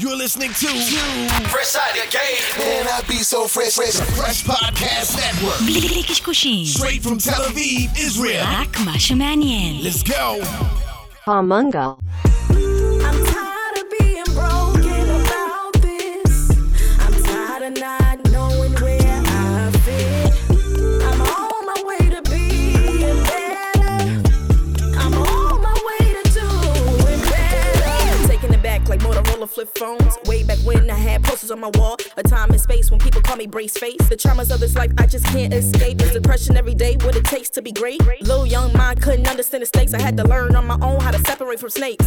You're listening to Fresh Out of Game. Man, I be so fresh, fresh, fresh podcast network. Straight from Tel Aviv, Israel. Let's go. Hamungal. Flip phones. Way back when I had posters on my wall. A time and space when people call me brace face. The traumas of this life I just can't escape. It's depression every day. What it takes to be great. Little young mind couldn't understand the stakes. I had to learn on my own how to separate from snakes.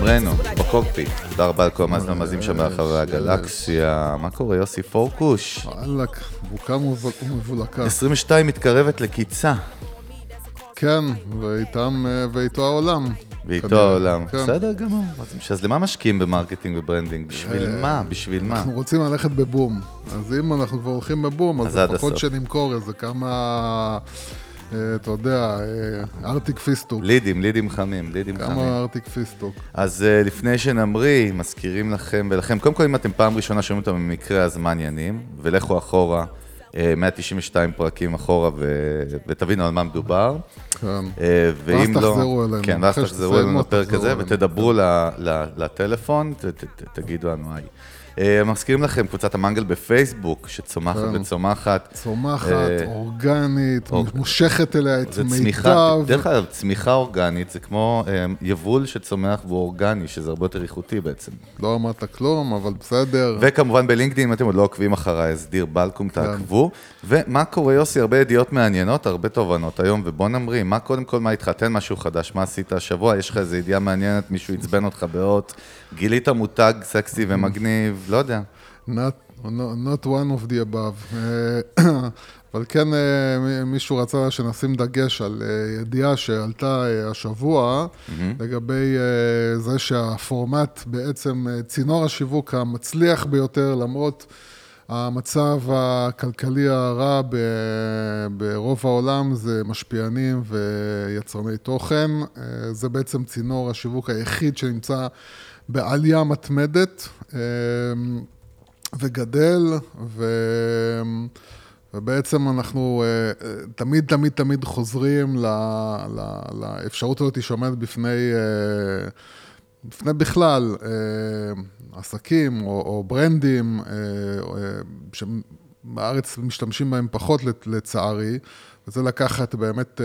אמרנו, בקוקפיט, תודה רבה לכל המאזינים המאזינים שם ברחבי הגלקסיה. מה קורה, יוסי פורקוש? וואלכ, בוקה ומבול- ומבולקה. 22 מתקרבת לקיצה, כן, ואיתם, אה, ואיתו העולם. ואיתו העולם. כן. בסדר גמור. אז- למה משקיעים ב marketing ו branding? בשביל מה? בשביל מה? אנחנו רוצים ללכת בבום. אז אם אנחנו כבר הולכים בבום, אז לפחות. שנמכור איזה כמה, אה, אתה יודע, אה, ארטיק פיסטוק. לידים, לידים חמים, לידים חמים. כמה ארטיק פיסטוק. אז לפני שנמריא, מזכירים לכם ולכם, קודם כל אם אתם פעם ראשונה שומעים אותם במקרה, אז מה העניינים? ולכו אחורה, 192 פרקים אחורה, ו... ותבינו על מה מדובר. כן. Uh, ואז ואם לא... תחזרו אלינו. כן, ואז תחזרו אלינו לפרק הזה. ותדברו. לטלפון. ת... ת... תגידו לנו היי. Uh, מזכירים לכם קבוצת המנגל בפייסבוק, שצומחת כן. וצומחת. צומחת, אה, אורגנית, אורג- מושכת אליה את צמיחה, מיטב. דרך אגב, צמיחה אורגנית זה כמו אה, יבול שצומח והוא אורגני, שזה הרבה יותר איכותי בעצם. לא אמרת כלום, אבל בסדר. וכמובן בלינקדאין, אם אתם עוד לא עוקבים אחריי, אז דיר בלקום, תעקבו. ומה קורה, יוסי? הרבה ידיעות מעניינות, הרבה תובנות היום, ובוא נמריא, מה קודם כל, מה איתך? תן משהו חדש, מה עשית השבוע? יש לך איזו ידיעה מעניינת, מישהו עצבן אותך באות, גילית מותג סקסי ומגניב, לא יודע. not, not one of the above. אה, אבל כן, אה, מישהו רצה שנשים דגש על אה, ידיעה שעלתה השבוע, לגבי אה, זה שהפורמט, בעצם צינור השיווק המצליח ביותר, למרות המצב הכלכלי הרע ברוב העולם, זה משפיענים ויצרני תוכן. אה, זה בעצם צינור השיווק היחיד שנמצא בעלייה מתמדת. אה, וגדל, ו... ובעצם אנחנו אה, תמיד, תמיד, תמיד חוזרים ל... ל... לאפשרות הזאת שעומדת בפני, בפני בכלל אה, עסקים או, או ברנדים, אה, אה, שבארץ משתמשים בהם פחות לצערי, וזה לקחת באמת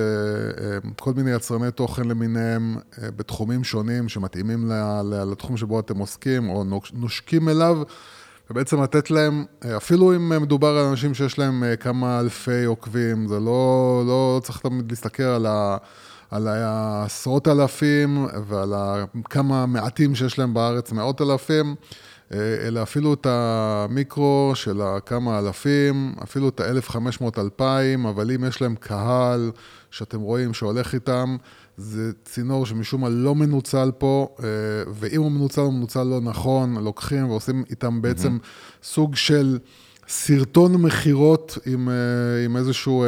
כל מיני יצרני תוכן למיניהם בתחומים שונים שמתאימים לתחום שבו אתם עוסקים או נוש- נושקים אליו. ובעצם לתת להם, אפילו אם מדובר על אנשים שיש להם כמה אלפי עוקבים, זה לא, לא צריך תמיד להסתכל על, ה, על העשרות אלפים ועל כמה מעטים שיש להם בארץ, מאות אלפים, אה, אלא אפילו את המיקרו של הכמה אלפים, אפילו את ה-1500-2000, אבל אם יש להם קהל שאתם רואים שהולך איתם, זה צינור שמשום מה לא מנוצל פה, אה, ואם הוא מנוצל, הוא מנוצל לא נכון, לוקחים ועושים איתם בעצם סוג של סרטון מכירות עם, אה, עם איזשהו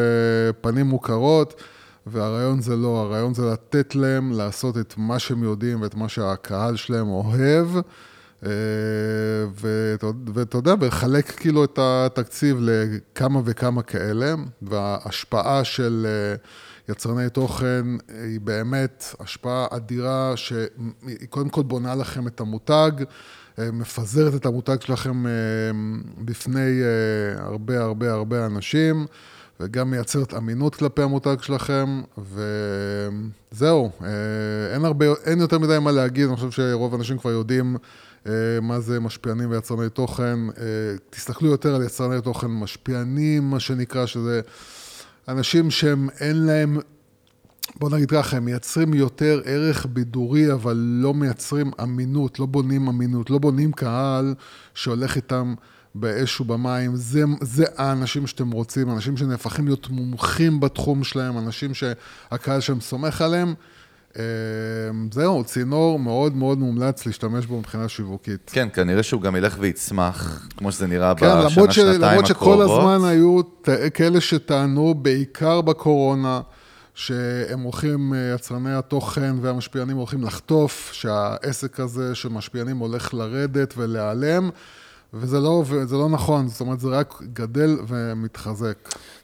פנים מוכרות, והרעיון זה לא, הרעיון זה לתת להם לעשות את מה שהם יודעים ואת מה שהקהל שלהם אוהב. אה, ואתה- יודע, ולחלק כאילו את התקציב לכמה וכמה כאלה, וההשפעה של אה, יצרני תוכן היא באמת השפעה אדירה, שהיא קודם כל בונה לכם את המותג, אה, מפזרת את המותג שלכם בפני הרבה הרבה הרבה אנשים. וגם מייצרת אמינות כלפי המותג שלכם, וזהו, אה, אין הרבה, אין יותר מדי מה להגיד, אני חושב שרוב האנשים כבר יודעים אה, מה זה משפיענים ויצרני תוכן. אה, תסתכלו יותר על יצרני תוכן משפיענים, מה שנקרא, שזה אנשים שהם אין להם, בוא נגיד ככה, הם מייצרים יותר ערך בידורי, אבל לא מייצרים אמינות, לא בונים אמינות, לא בונים קהל שהולך איתם באש ובמים. זה, זה האנשים שאתם רוצים, אנשים שנהפכים להיות מומחים בתחום שלהם, אנשים שהקהל שלהם סומך עליהם. אה, זהו, צינור מאוד מאוד מומלץ להשתמש בו מבחינה שיווקית. כן, כנראה שהוא גם ילך ויצמח, כמו שזה נראה כן, בשנה, למרות, ש... שנתיים למרות שכל הקרובות. הזמן היו. כאלה שטענו, בעיקר בקורונה, שהם הולכים, אה, יצרני התוכן והמשפיענים הולכים לחטוף, שהעסק הזה של משפיענים הולך לרדת ולהיעלם, וזה לא, וזה לא נכון, זאת אומרת, זה רק גדל ומתחזק.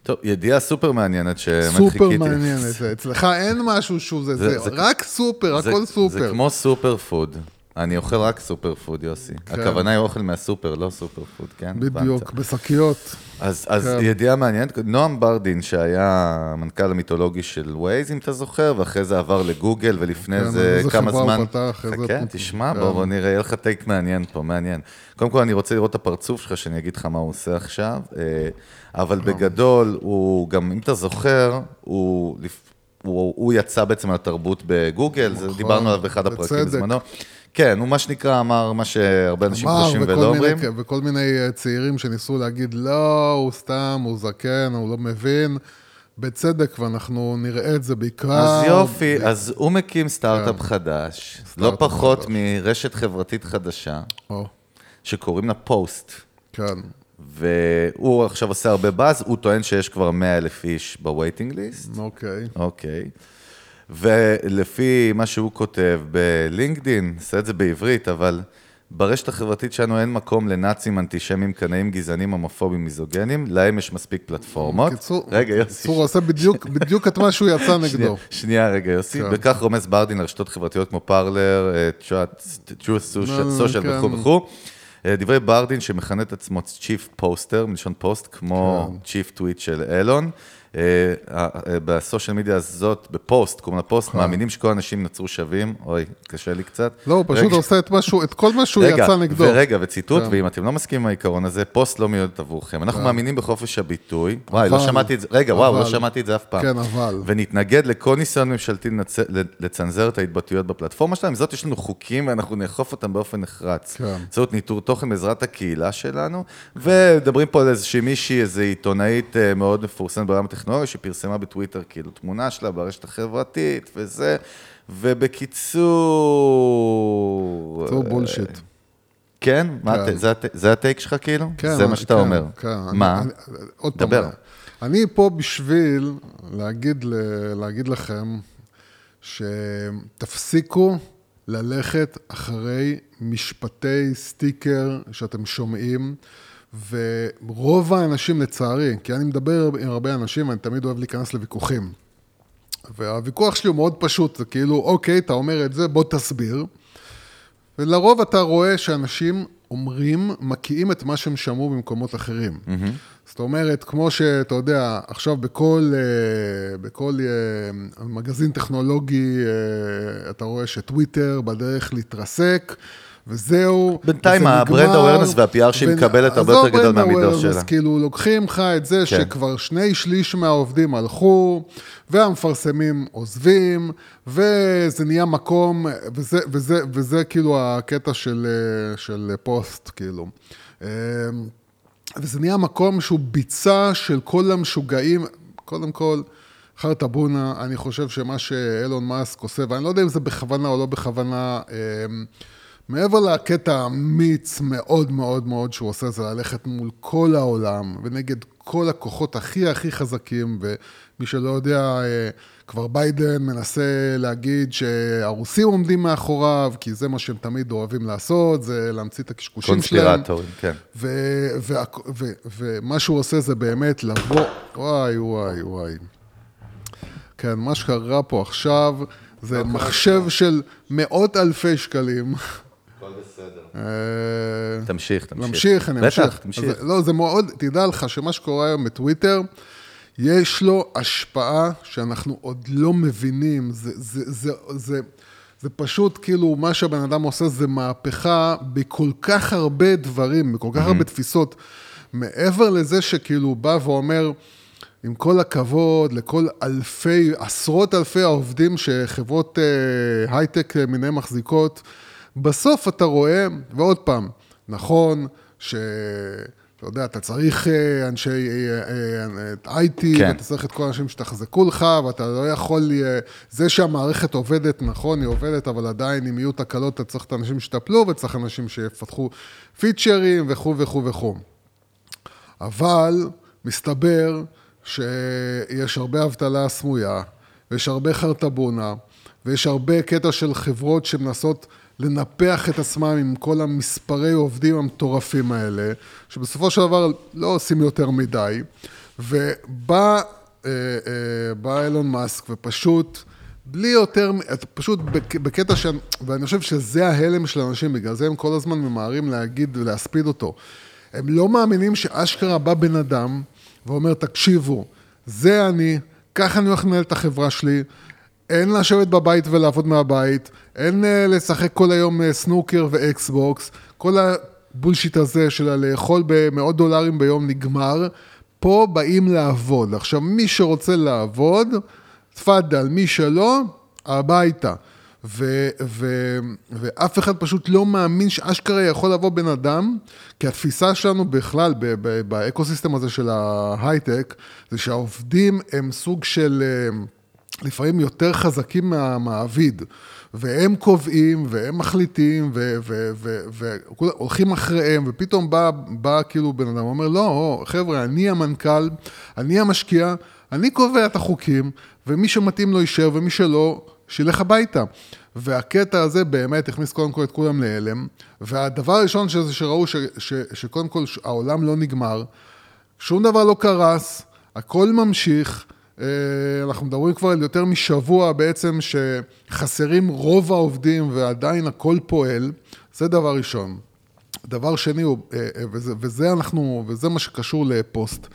טוב, ידיעה סופר מעניינת שמאוד סופר. מעניינת, אצלך אין משהו שהוא זה, זה- זה, זה- רק סופר, זה- הכל סופר. זה כמו super food. אני אוכל רק super food, יוסי. הכוונה היא אוכל מהסופר, לא super food, כן? בדיוק. בשקיות. אז, אז כן. ידיעה מעניינת, נועם ברדין, שהיה המנכ"ל המיתולוגי של ווייז, אם אתה זוכר, ואחרי זה עבר לגוגל, ולפני כן, זה איזה כמה חברה זמן... הוא פתח, איזה חכה, תשמע, כן. בוא, בוא נראה, יהיה לך take מעניין פה, מעניין. קודם כל, אני רוצה לראות את הפרצוף שלך, שאני אגיד לך מה הוא עושה עכשיו, אה, אבל בגדול, הוא גם, אם אתה זוכר, הוא... הוא, הוא יצא בעצם מהתרבות בגוגל, זה נכון, דיברנו עליו באחד הפרקים. בזמנו. כן, הוא מה שנקרא אמר מה שהרבה אנשים חושבים ולא מיני- אומרים. וכל מיני אה, צעירים שניסו להגיד, לא, הוא סתם, הוא זקן, הוא לא מבין. בצדק, ואנחנו נראה את זה בעיקר. אז יופי, אז הוא מקים סטארט-אפ חדש, לא כן. סטארט-אפ פחות חדש. מרשת חברתית חדשה, או, שקוראים לה פוסט. כן. והוא עכשיו עושה הרבה באז, הוא טוען שיש כבר 100 אלף איש ב waiting list. אוקיי. אוקיי. ולפי מה שהוא כותב בלינקדין, עושה את זה בעברית, אבל ברשת החברתית שלנו אין מקום לנאצים, אנטישמים, קנאים, גזענים, הומופובים, מיזוגנים, להם יש מספיק פלטפורמות. קיצור, רגע, יוסי. קיצור, הוא עושה בדיוק, בדיוק את מה שהוא יצא נגדו. שנייה רגע, יוסי. כן. בכך רומז ברדין לרשתות חברתיות כמו פארלר, אה, Truth Social כן. וכו' וכו'. אה, דברי ברדין שמכנה את עצמו Chief Poster, מלשון פוסט, כמו כן. Chief Twit של אילון. אה, אה, אה, ב social media הזאת, בפוסט, קוראים לה פוסט, מאמינים שכל האנשים נוצרו שווים. אוי, קשה לי קצת. לא, הוא פשוט רגע. עושה את משהו, את כל מה שהוא רגע, יצא נגדו. ורגע, וציטוט, כן. ואם אתם לא מסכימים עם העיקרון הזה, פוסט לא מיועדת עבורכם. אנחנו מאמינים בחופש הביטוי. וואי, לא שמעתי את זה, רגע, וואו, לא שמעתי את זה אף פעם. כן, אבל. ונתנגד לכל ניסיון ממשלתי לצנזר את ההתבטאויות בפלטפורמה שלהם. זאת, יש לנו חוקים ואנחנו נאכוף אותם באופן נחרץ. כן. זאת ניטור תוכן בעזרת הקהילה שלנו, ומדברים פה על איזושהי מישהי, איזו עיתונאית מאוד מפורסמת בעולם הטכנולוגיה, שפרסמה בטוויטר כאילו תמונה שלה ברשת החברתית וזה, ובקיצור... אה, בולשיט. כן? מה כן. הט- זה הט- זה הטייק שלך כאילו? כן, זה מה שאתה כן, אומר. כן. מה? עוד פעם, דבר. אני פה בשביל להגיד לכם שתפסיקו ללכת אחרי משפטי סטיקר שאתם שומעים, ורוב האנשים לצערי, כי אני מדבר עם הרבה אנשים, אני תמיד אוהב להיכנס לוויכוחים. והוויכוח שלי הוא מאוד פשוט, זה כאילו, אוקיי, אתה אומר את זה, בוא תסביר. ולרוב אתה רואה שאנשים אומרים, מקיאים את מה שהם שמעו במקומות אחרים. Mm-hmm. זאת אומרת, כמו שאתה יודע, עכשיו בכל, אה, בכל אה, מגזין טכנולוגי, אה, אתה רואה שטוויטר בדרך להתרסק. וזהו, בינתיים וזה ה brand awareness וה-PR שהיא מקבלת הרבה יותר גדול מהמידות שלה. כאילו, לוקחים לך את זה כן. שכבר שני שליש מהעובדים הלכו, והמפרסמים עוזבים, וזה נהיה מקום, וזה, וזה, וזה כאילו הקטע של, אה, של פוסט, כאילו. אה, וזה נהיה מקום שהוא ביצה של כל המשוגעים, קודם כל, חרטה בונה, אני חושב שמה שאילון מאסק עושה, ואני לא יודע אם זה בכוונה או לא בכוונה, אה, מעבר לקטע האמיץ מאוד מאוד מאוד שהוא עושה, זה ללכת מול כל העולם ונגד כל הכוחות הכי הכי חזקים, ומי שלא יודע, אה, כבר ביידן מנסה להגיד שהרוסים עומדים מאחוריו, כי זה מה שהם תמיד אוהבים לעשות, זה להמציא את הקשקושים שלהם. קונספירטורים, כן. ומה שהוא עושה זה באמת לבוא, וואי, וואי, וואי. כן, מה שקרה פה עכשיו זה מחשב של מאות אלפי שקלים. הכל בסדר. אה, תמשיך, תמשיך. אני אמשיך. בטח, תמשיך. לא, זה מאוד, תדע לך שמה שקורה היום בטוויטר, יש לו השפעה שאנחנו עוד לא מבינים. זה, זה, זה, זה, זה פשוט כאילו, מה שהבן אדם עושה זה מהפכה בכל כך הרבה דברים, בכל כך הרבה תפיסות. מעבר לזה שכאילו הוא בא ואומר, עם כל הכבוד לכל אלפי, עשרות אלפי העובדים שחברות אה, הייטק אה, מיניהן מחזיקות, בסוף אתה רואה, ועוד פעם, נכון ש... אתה יודע, אתה צריך אה, אנשי אה, אה, IT, כן. ואתה צריך את כל האנשים שתחזקו לך, ואתה לא יכול... זה שהמערכת עובדת, נכון, היא עובדת, אבל עדיין אם יהיו תקלות, אתה צריך את האנשים שיטפלו, וצריך אנשים שיפתחו פיצ'רים וכו' וכו' וכו'. אבל מסתבר שיש הרבה אבטלה סמויה, ויש הרבה חרטבונה, ויש הרבה קטע של חברות שמנסות לנפח את עצמם עם כל המספרי עובדים המטורפים האלה, שבסופו של דבר לא עושים יותר מדי, ובא אה, אה, אילון מאסק ופשוט, בלי יותר, פשוט בק- בקטע ש... ואני חושב שזה ההלם של אנשים, בגלל זה הם כל הזמן ממהרים להגיד ולהספיד אותו. הם לא מאמינים שאשכרה בא בן אדם ואומר, תקשיבו, זה אני, ככה אני הולך לנהל את החברה שלי, אין לשבת בבית ולעבוד מהבית, אין אה, לשחק כל היום אה, סנוקר ואקסבוקס, כל הבולשיט הזה של לאכול במאות דולרים ביום נגמר, פה באים לעבוד. עכשיו, מי שרוצה לעבוד, תפאדל, מי שלא, הביתה. ו- ו- ואף אחד פשוט לא מאמין שאשכרה יכול לבוא בן אדם, כי התפיסה שלנו בכלל, ב- ב- באקוסיסטם הזה של ההייטק, זה שהעובדים הם סוג של... אה, לפעמים יותר חזקים מהמעביד, והם קובעים, והם מחליטים, והולכים אחריהם, ופתאום בא, בא כאילו בן אדם, אומר, לא, חבר'ה, אני המנכ"ל, אני המשקיע, אני קובע את החוקים, ומי שמתאים לו יישאר, ומי שלא, שילך הביתה. והקטע הזה באמת הכניס קודם כל את כולם להלם, והדבר הראשון שזה שראו ש, ש, שקודם כל העולם לא נגמר, שום דבר לא קרס, הכל ממשיך. אה, אנחנו מדברים כבר על יותר משבוע בעצם שחסרים רוב העובדים ועדיין הכל פועל, זה דבר ראשון. דבר שני, אה, אה, וזה, וזה אנחנו, וזה מה שקשור לפוסט.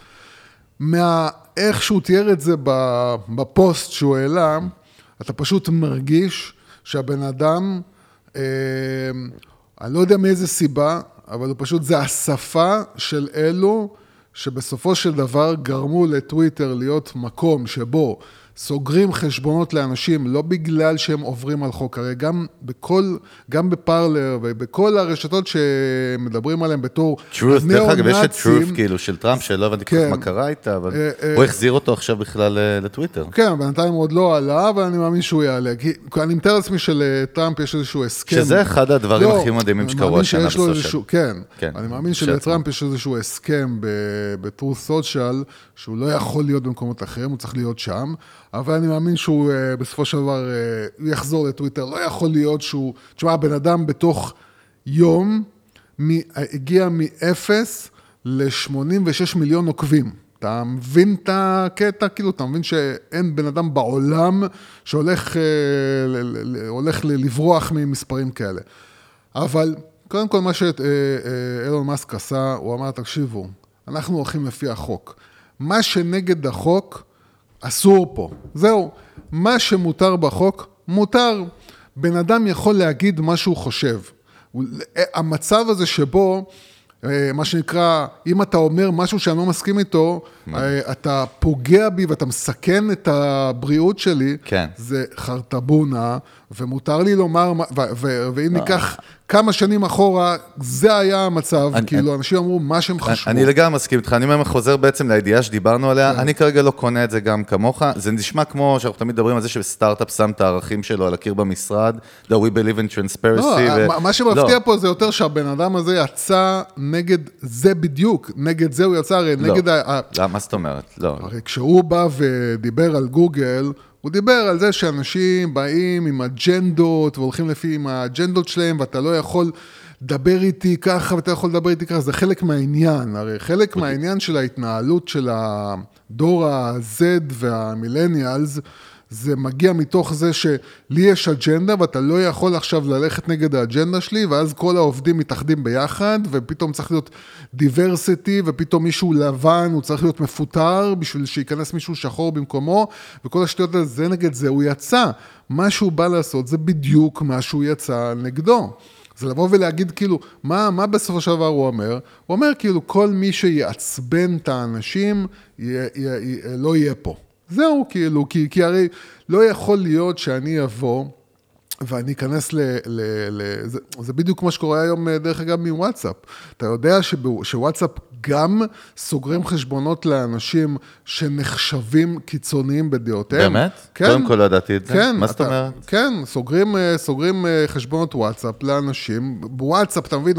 מה, איך שהוא תיאר את זה בפוסט שהוא העלה, אתה פשוט מרגיש שהבן אדם, אני לא יודע מאיזה סיבה, אבל הוא פשוט, זה השפה של אלו שבסופו של דבר גרמו לטוויטר להיות מקום שבו סוגרים חשבונות לאנשים, לא בגלל שהם עוברים על חוק, הרי גם בכל, גם בפרלר ובכל הרשתות שמדברים עליהם בתור truth, דרך אגב, יש את truth כאילו של טראמפ, שלא הבנתי כל כך כן. מה קרה איתה, אבל אה, אה. הוא החזיר אותו עכשיו בכלל אה, לטוויטר. כן, בינתיים הוא עוד לא עלה, אבל אני מאמין שהוא יעלה. כי אני מתאר לעצמי שלטראמפ יש איזשהו הסכם. שזה אחד הדברים הכי מדהימים שקרו השנה בסושיאל. כן, כן, אני מאמין שלטראמפ יש איזשהו הסכם ב-True Social, שהוא לא יכול להיות במקומות אחרים, הוא צריך להיות שם, אבל אני מאמין שהוא אה, בסופו של דבר, הוא יחזור לטוויטר. לא יכול להיות שהוא... תשמע, הבן אדם בתוך יום הגיע מ-0 ל-86 מיליון עוקבים. אתה מבין את הקטע? כאילו, אתה מבין שאין בן אדם בעולם שהולך אה, הולך לברוח ממספרים כאלה. אבל קודם כל, מה שאילון מאסק עשה, הוא אמר, תקשיבו, אנחנו הולכים לפי החוק. מה שנגד החוק, אסור פה. זהו. מה שמותר בחוק, מותר. בן אדם יכול להגיד מה שהוא חושב. המצב הזה שבו, אה, מה שנקרא, אם אתה אומר משהו שאני לא מסכים איתו, אה, אתה פוגע בי ואתה מסכן את הבריאות שלי, כן. זה חרטבונה, ומותר לי לומר, מה- ואם ניקח כמה שנים אחורה, זה היה המצב, אני- כאילו, אנשים אמרו מה שהם חשבו. אני לגמרי מסכים איתך, אני אומר, חוזר בעצם לידיעה שדיברנו עליה, אני כרגע לא קונה את זה גם כמוך, זה נשמע כמו שאנחנו תמיד מדברים על זה שסטארט-אפ שם את הערכים שלו על הקיר במשרד, לא, we believe in transparency. לא, ו- מה- שמפתיע לא, פה זה יותר שהבן אדם הזה יצא נגד זה בדיוק, נגד זה הוא יצא, הרי לא. נגד. ה- לא, מה זאת אומרת? לא. הרי כשהוא בא ודיבר על גוגל, הוא דיבר על זה שאנשים באים עם אג'נדות והולכים לפי עם האג'נדות שלהם, ואתה לא יכול לדבר איתי ככה ואתה יכול לדבר איתי ככה, זה חלק מהעניין. הרי חלק מהעניין של ההתנהלות של הדור ה-Z והמילניאלס, זה מגיע מתוך זה שלי יש אג'נדה ואתה לא יכול עכשיו ללכת נגד האג'נדה שלי, ואז כל העובדים מתאחדים ביחד, ופתאום צריך להיות דיברסיטי, ופתאום מישהו לבן, הוא צריך להיות מפוטר בשביל שייכנס מישהו שחור במקומו, וכל השטויות האלה, זה נגד זה, הוא יצא. מה שהוא בא לעשות זה בדיוק מה שהוא יצא נגדו. זה לבוא ולהגיד כאילו, מה, מה בסופו של דבר הוא אומר? הוא אומר כאילו, כל מי שיעצבן את האנשים, יהיה, יהיה, יהיה, לא יהיה פה. זהו, כאילו, כי, כי הרי לא יכול להיות שאני אבוא ואני אכנס ל... ל, ל זה, זה בדיוק כמו שקורה היום, אה, דרך אגב, מוואטסאפ. אתה יודע שבו- שוואטסאפ גם סוגרים חשבונות לאנשים שנחשבים קיצוניים בדעותיהם. באמת? כן. קודם כל לא ידעתי את זה. כן. מה זאת אתה- אומרת? כן, סוגרים, אה, סוגרים אה, חשבונות וואטסאפ לאנשים. בוואטסאפ, אתה מבין,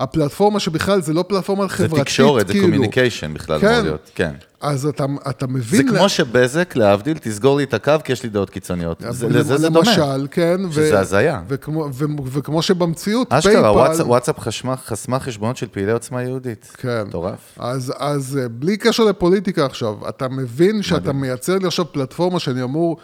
הפלטפורמה שבכלל זה לא פלטפורמה זה חברתית, תקשורת, זה כאילו. communication בכלל, כן. להיות. כן. אז אתה, אתה מבין... זה כמו שבזק, להבדיל, תסגור לי את הקו כי יש לי דעות קיצוניות. זה- לזה זה דומה. למשל, כן. ו- שזה הזיה. וכמו, ו- וכמו שבמציאות, אשכרה, פייפל... וואטסאפ- וואטסאפ חשמה- חסמה חשבונות של פעילי עוצמה יהודית. כן. מטורף. אז, אז אה, בלי קשר לפוליטיקה עכשיו, אתה מבין שאתה מייצר לי עכשיו פלטפורמה שאני אמור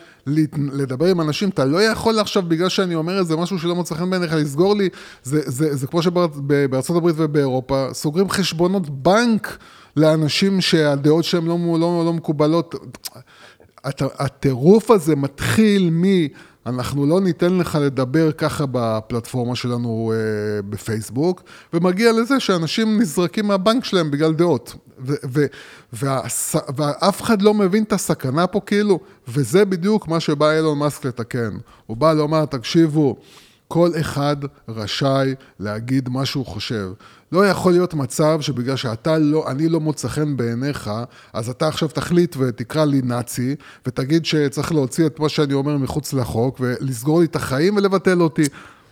לדבר עם אנשים, אתה לא יכול עכשיו, בגלל שאני אומר איזה משהו שלא מוצא חן בעיניך, לסגור לי, זה, זה, זה כמו שבארצות הברית ובאירופה, סוגרים חשבונות בנק לאנשים שהדעות שלהם לא, לא, לא מקובלות. הט- הטירוף הזה מתחיל מ... אנחנו לא ניתן לך לדבר ככה בפלטפורמה שלנו אה, בפייסבוק, ומגיע לזה שאנשים נזרקים מהבנק שלהם בגלל דעות. ו- ו- והס- ואף אחד לא מבין את הסכנה פה כאילו, וזה בדיוק מה שבא אילון מאסק לתקן. הוא בא לומר, תקשיבו, כל אחד רשאי להגיד מה שהוא חושב. לא יכול להיות מצב שבגלל שאתה לא, אני לא מוצא חן בעיניך, אז אתה עכשיו תחליט ותקרא לי נאצי, ותגיד שצריך להוציא את מה שאני אומר מחוץ לחוק, ולסגור לי את החיים ולבטל אותי.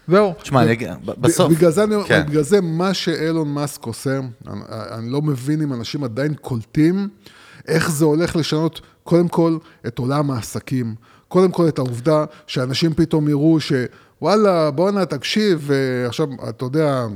זהו. תשמע, בסוף, בגלל זה, כן. בגלל זה מה שאילון מאסק עושה, אני, אני לא מבין אם אנשים עדיין קולטים איך זה הולך לשנות, קודם כל, את עולם העסקים. קודם כל, את העובדה שאנשים פתאום יראו שוואלה, בואנה, תקשיב, אה, עכשיו, אתה יודע,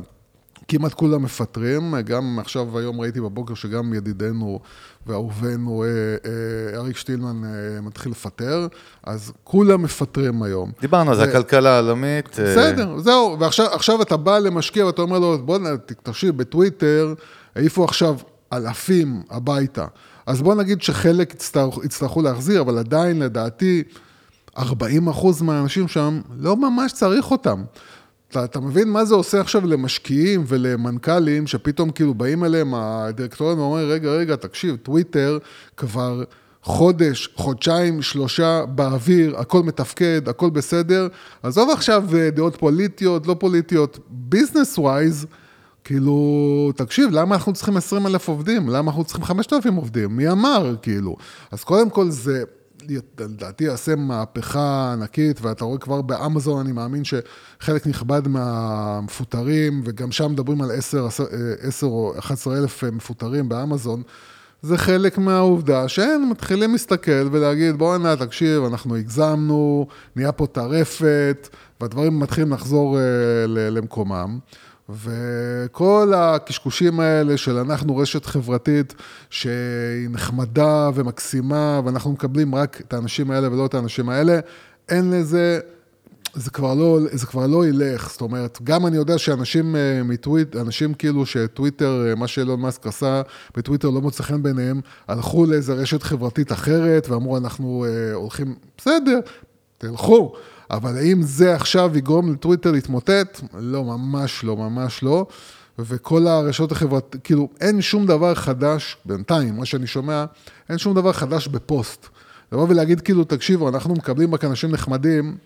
כמעט כולם מפטרים, גם עכשיו, היום ראיתי בבוקר שגם ידידנו ואהובנו אה, אה, אריק שטילמן אה, מתחיל לפטר, אז כולם מפטרים היום. דיברנו על זה, הכלכלה העולמית. בסדר, זהו, ועכשיו עכשיו אתה בא למשקיע ואתה אומר לו, בוא, תקשיב, בטוויטר העיפו עכשיו אלפים הביתה. אז בוא נגיד שחלק יצטרכו, יצטרכו להחזיר, אבל עדיין, לדעתי, 40 אחוז מהאנשים שם, לא ממש צריך אותם. אתה, אתה מבין מה זה עושה עכשיו למשקיעים ולמנכ"לים, שפתאום כאילו באים אליהם הדירקטוריון ואומרים, רגע, רגע, תקשיב, טוויטר כבר חודש, חודשיים, שלושה באוויר, הכל מתפקד, הכל בסדר. עזוב עכשיו אה, דעות פוליטיות, לא פוליטיות, ביזנס ווייז, כאילו, תקשיב, למה אנחנו צריכים 20 אלף עובדים? למה אנחנו צריכים 5,000 עובדים? מי אמר, כאילו? אז קודם כל זה, לדעתי יעשה מהפכה ענקית, ואתה רואה כבר באמזון, אני מאמין שחלק נכבד מהמפוטרים, וגם שם מדברים על 10, 10 או 11 אלף מפוטרים באמזון, זה חלק מהעובדה שהם מתחילים להסתכל ולהגיד, בואנה, תקשיב, אנחנו הגזמנו, נהיה פה טרפת, והדברים מתחילים לחזור אה, למקומם. וכל הקשקושים האלה של אנחנו רשת חברתית שהיא נחמדה ומקסימה, ואנחנו מקבלים רק את האנשים האלה ולא את האנשים האלה, אין לזה... זה כבר לא, זה כבר לא ילך, זאת אומרת, גם אני יודע שאנשים אה, מטוויט, אנשים כאילו שטוויטר, אה, מה שאילון מאסק עשה בטוויטר לא מוצא חן בעיניהם, הלכו לאיזה רשת חברתית אחרת ואמרו, אנחנו אה, הולכים, בסדר, תלכו, אבל האם זה עכשיו יגרום לטוויטר להתמוטט? לא, ממש לא, ממש לא. וכל הרשתות החברתיות, כאילו, אין שום דבר חדש, בינתיים, מה שאני שומע, אין שום דבר חדש בפוסט. לבוא ולהגיד, כאילו, תקשיבו, אנחנו מקבלים רק אנשים נחמדים,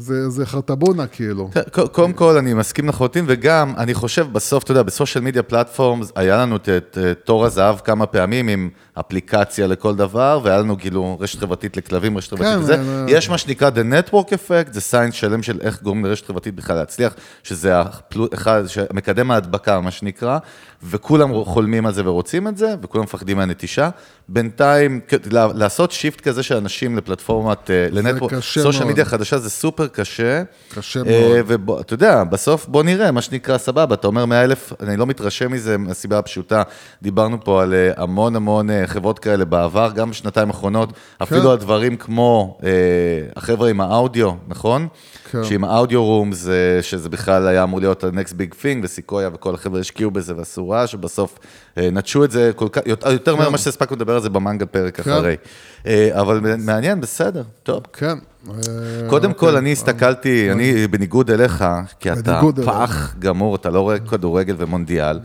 זה, זה חרטבונה, כאילו. ק- קודם כל, אני מסכים לחלוטין, וגם, אני חושב, בסוף, אתה יודע, בסושיאל מדיה פלטפורם, היה לנו את- את תור הזהב כמה פעמים עם אפליקציה לכל דבר, והיה לנו כאילו רשת חברתית לכלבים, רשת חברתית כן, וזה. אה, יש מה שנקרא The Network Effect, זה science שלם של איך גורמים לרשת חברתית בכלל להצליח, שזה הפלו- אחד, מקדם ההדבקה, מה שנקרא, וכולם חולמים על זה ורוצים את זה, וכולם מפחדים מהנטישה. בינתיים, לעשות shift כזה של אנשים לפלטפורמת, ל network, social. media חדשה זה סופר קשה. קשה אה, מאוד. ואתה יודע, בסוף בוא נראה, מה שנקרא, סבבה, אתה אומר 100 אלף, אני לא מתרשם מזה מהסיבה הפשוטה. דיברנו פה על אה, המון המון אה, חברות כאלה בעבר, גם בשנתיים האחרונות, אפילו על דברים כמו אה, החבר'ה עם האודיו, נכון? כן. שעם האודיו אה, שזה בכלל היה אמור להיות ה-next big thing, וסיקויה וכל החבר'ה השקיעו בזה ועשו רעש, שבסוף אה, נטשו את זה כל כך, יותר מהר ממה שהספקנו לדבר על זה במנגה פרק כן. אחרי. אה, אבל מעניין, בסדר, טוב. כן. אה, קודם כל, אוקיי. אני הסתכלתי, אני בניגוד אליך, כי אתה. פח גמור, אתה לא רואה כדורגל ומונדיאל.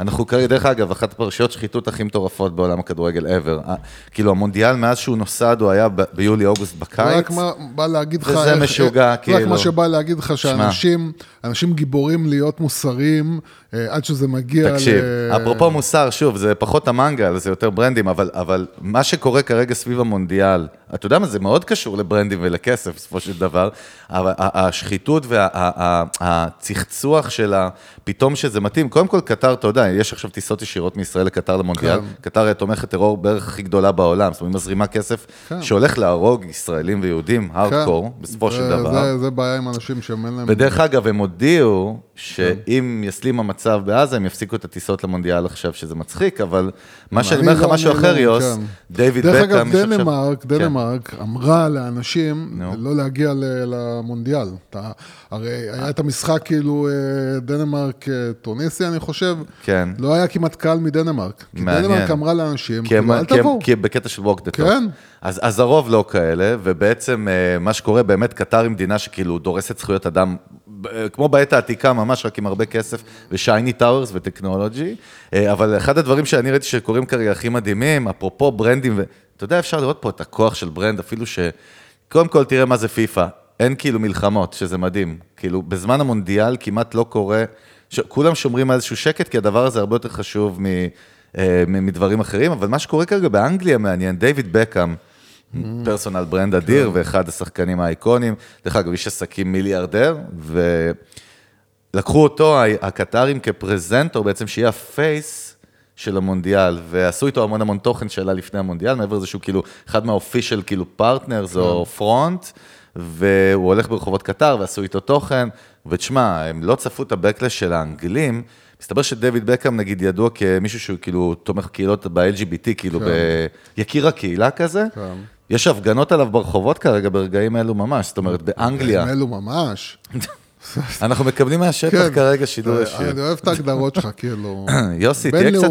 אנחנו כרגע, דרך אגב, אחת הפרשיות שחיתות הכי מטורפות בעולם הכדורגל ever. אה, כאילו, המונדיאל, מאז שהוא נוסד, הוא היה ביולי-אוגוסט בקיץ. רק מה בא להגיד לך... וזה משוגע, רק כאילו. מה שבא להגיד לך שאנשים אנשים גיבורים להיות מוסריים אה, עד שזה מגיע תקשיב, ל... אפרופו מוסר, שוב, זה פחות המנגל, זה יותר ברנדים, אבל, אבל מה שקורה כרגע סביב המונדיאל, אתה יודע מה, זה מאוד קשור לברנדים ולכסף בסופו של דבר, אבל השחיתות והצחצוח של ה... פתאום שזה מתאים, קודם כל קטר, אתה יודע, יודע, יש עכשיו טיסות ישירות מישראל לקטר למונדיאל, כן. קטר היא תומכת טרור בערך הכי גדולה בעולם, זאת אומרת, היא מזרימה כסף כן. שהולך להרוג ישראלים ויהודים, הארדקור, בסופו של זה- דבר. זה- זה בעיה עם אנשים שהם אין להם... ודרך אגב, הם הודיעו שאם. יסלים המצב בעזה, הם יפסיקו את הטיסות למונדיאל עכשיו, שזה מצחיק, אבל מה שאני אומר לך לא- משהו אחר, יוס, כן. דיוויד דרך בקאם, אגב, יש עכשיו- דנמרק, כן. דנמרק אמרה לאנשים. לא להגיע למונדיאל. הרי היה את המשחק כאילו אה, דנמרק-טוניסיה, אני חושב. כן. לא היה כמעט קהל מדנמרק. כי. דנמרק אמרה לאנשים, כאילו, אל תבואו. כי בקטע של talk. כן. אז, אז הרוב לא כאלה, ובעצם אה, מה שקורה, באמת קטר היא מדינה שכאילו דורסת זכויות אדם, כמו בעת העתיקה ממש, רק עם הרבה כסף ו shiny towers וטכנולוגי, אה, אבל אחד הדברים שאני ראיתי שקורים כרגע הכי מדהימים, אפרופו brandים, ואתה יודע, אפשר לראות פה את הכוח של brand, אפילו ש... קודם כל, תראה מה זה פיפא. אין כאילו מלחמות, שזה מדהים. כאילו, בזמן המונדיאל כמעט לא קורה, ש... כולם שומרים על איזשהו שקט, כי הדבר הזה הרבה יותר חשוב מ... אה, מדברים אחרים, אבל מה שקורה כרגע באנגליה מעניין, דיוויד בקהאם, personal brand אדיר, ואחד השחקנים האייקונים, דרך אגב, איש עסקים מיליארדר, ולקחו אותו, הקטארים כפרזנטור, בעצם שיהיה ה face של המונדיאל, ועשו איתו המון המון תוכן שעלה לפני המונדיאל, מעבר לזה שהוא כאילו אחד מה official כאילו partners או front, והוא הולך ברחובות קטר ועשו איתו תוכן, ותשמע, הם לא צפו את ה backlash של האנגלים, מסתבר שדיוויד בקהאם נגיד ידוע כמישהו שהוא כאילו תומך קהילות ב-LGBT, כאילו כן. כיקיר הקהילה כזה. כן. יש הפגנות עליו ברחובות כרגע ברגעים אלו ממש, זאת אומרת, באנגליה. הם אלו ממש. אנחנו מקבלים מהשטח כן. כרגע שידור ישיר. אני אוהב את ההגדרות שלך, כאילו. יוסי, תהיה קצת,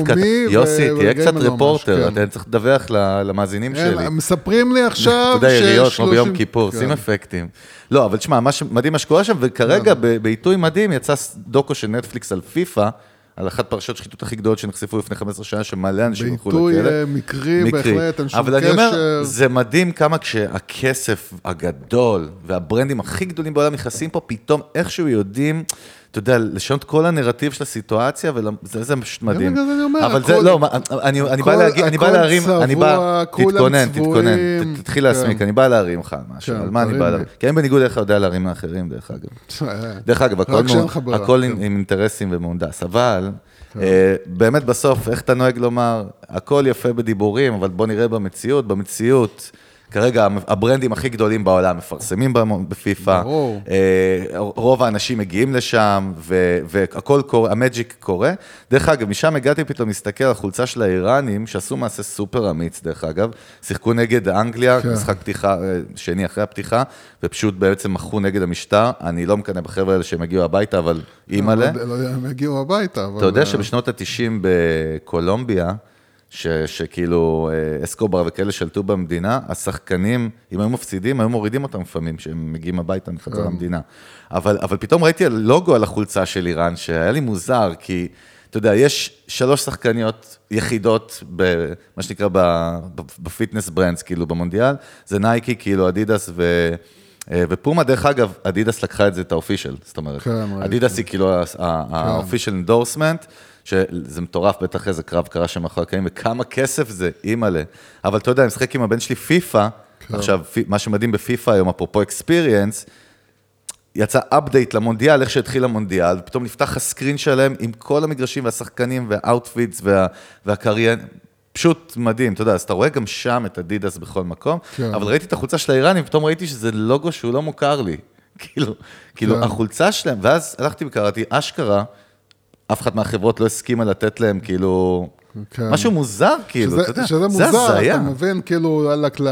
יוסי, תהיה קצת רפורטר, כן. אתה צריך לדווח למאזינים אין, שלי. מספרים לי אתה עכשיו יודע, עיריות, כמו ביום ש- כיפור, כן. שים אפקטים. לא, אבל תשמע, מה שמדהים מה שקורה שם, וכרגע בעיתוי מדהים יצא דוקו של נטפליקס על פיפא, על אחת פרשיות שחיתות הכי גדולות שנחשפו לפני 15 שנה, שמלא אנשים הלכו לכלא. בעיתוי אה, מקרי, בהחלט, אין שום אבל אני אומר, קשר. זה מדהים כמה כשהכסף הגדול והברנדים הכי גדולים בעולם נכנסים פה, פתאום איכשהו יודעים, אתה יודע, לשנות כל הנרטיב של הסיטואציה, וזה מדהים. זה אבל זה, לא, אני, אני בא להגיד, אני בא להרים, אני בא, תתכונן. תתכונן, תתחיל להסמיק, כן. אני בא להרים לך משהו, כן, על מה אני בא. להרים? כי אני בניגוד אליך יודע להרים לאחרים, דרך אגב. אה, דרך אגב, הכל, כן. עם, עם אינטרסים ומהונדס, אבל אה, באמת בסוף, איך אתה נוהג לומר, הכל יפה בדיבורים, אבל בוא נראה במציאות, במציאות. כרגע הברנדים הכי גדולים בעולם מפרסמים בפיפא, ברור. אה, רוב האנשים מגיעים לשם, והכל קורה, המג'יק קורה. דרך אגב, משם הגעתי פתאום להסתכל על החולצה של האיראנים, שעשו מעשה סופר אמיץ, דרך אגב, שיחקו נגד אנגליה, כן. משחק פתיחה, אה, שני אחרי הפתיחה, ופשוט בעצם מחו נגד המשטר. אני לא מקנא בחבר'ה האלה שהם הגיעו הביתה, אבל אימא'לה. לא יודע, לא יודע אם יגיעו הביתה, אבל... אתה יודע אה, שבשנות ה-90 בקולומביה, ש, שכאילו אה, אסקובר וכאלה שלטו במדינה, השחקנים, אם היו מפסידים, היו מורידים אותם לפעמים, כשהם מגיעים הביתה מחזרה למדינה. אבל, אבל פתאום ראיתי לוגו על החולצה של איראן, שהיה לי מוזר, כי, אתה יודע, יש שלוש שחקניות יחידות, במה שנקרא ב fitness brands, כאילו במונדיאל, זה נייקי, כאילו אדידס ו... אה, ופומה, דרך אגב, אדידס לקחה את זה, את ה official, זאת אומרת, כן. אדידס היא כאילו ה official endorsement, שזה מטורף, בטח איזה קרב קרה שם מאחורי הקלעים, וכמה כסף זה, אימא'לה. אבל אתה יודע, אני משחק עם הבן שלי פיפא, כן. עכשיו, מה שמדהים בפיפא היום, אפרופו experience, יצא update למונדיאל, איך שהתחיל המונדיאל, ופתאום נפתח ה screen שלהם עם כל המגרשים והשחקנים וה outfits וה, והקריין, פשוט מדהים, אתה יודע, אז אתה רואה גם שם את אדידס בכל מקום, כן. אבל ראיתי את החולצה של האיראנים, ופתאום ראיתי שזה לוגו שהוא לא מוכר לי. כאילו, כאילו, כן. החולצה שלהם, ואז הלכתי וקראתי, אשכרה, אף אחת מהחברות לא הסכימה לתת להם, כאילו, כן. משהו מוזר, כאילו, שזה, אתה יודע, שזה זה מוזר, הזיה. אתה מבין, כאילו, וואלה, כל...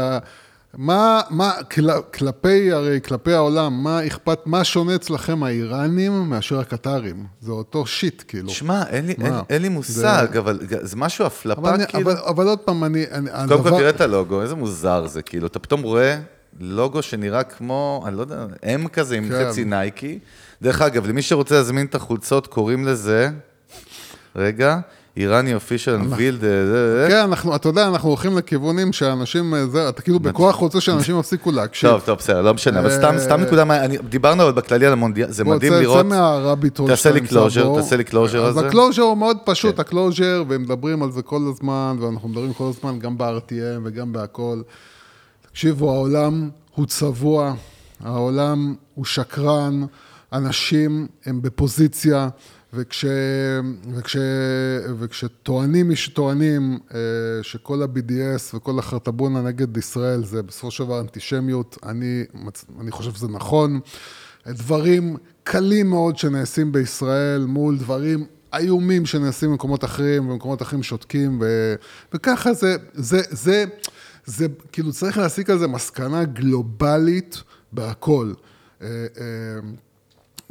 מה, מה, כל, כלפי, הרי כלפי העולם, מה אכפת, מה שונה אצלכם האיראנים מאשר הקטרים? זה אותו שיט, כאילו. שמע, אין לי-? אין- אין לי מושג, זה- אבל זה משהו אבל, הפלפה, אני, כאילו. אבל, אבל עוד פעם, אני... אני קודם כל הדבר- תראה את הלוגו, איזה מוזר זה, כאילו, אתה פתאום רואה לוגו שנראה כמו, אני לא יודע, אם כזה עם כן. חצי נייקי. דרך אגב, למי שרוצה להזמין את החולצות, קוראים לזה, רגע, איראני אופישל אנבילד, כן, אנחנו, אתה יודע, אנחנו הולכים לכיוונים שאנשים, אה, זה, אתה כאילו בכוח רוצה שאנשים יפסיקו להקשיב. טוב, טוב, בסדר, לא משנה, אבל סתם, אה, סתם נקודה, דיברנו אבל בכללי על המונדיאל, זה בוא, מדהים צא- לראות, צא מהרביט הול תעשה לי בו. תעשה לי closure אז על זה. הקלוז'ר הוא מאוד פשוט, כן. הקלוז'ר, ומדברים על זה כל הזמן, ואנחנו מדברים כל הזמן גם ב-RTM וגם בהכל. תקשיבו, העולם הוא צבוע, העולם הוא שקרן, אנשים הם בפוזיציה וכש, וכש, וכשטוענים מי שטוענים אה, שכל ה-BDS וכל החרטבונה נגד ישראל זה בסופו של דבר אנטישמיות, אני, אני חושב שזה נכון. דברים קלים מאוד שנעשים בישראל מול דברים איומים שנעשים במקומות אחרים, ובמקומות אחרים שותקים, ו, וככה זה, זה, זה, זה, כאילו צריך להסיק על זה מסקנה גלובלית בהכל.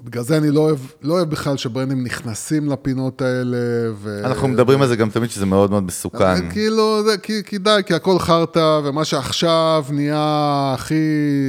בגלל זה אני לא אוהב, לא אוהב בכלל שברנדים נכנסים לפינות האלה. ו... אנחנו מדברים על זה גם תמיד שזה מאוד מאוד מסוכן. כאילו, זה, כי, כי די, כי הכל חרטא, ומה שעכשיו נהיה הכי,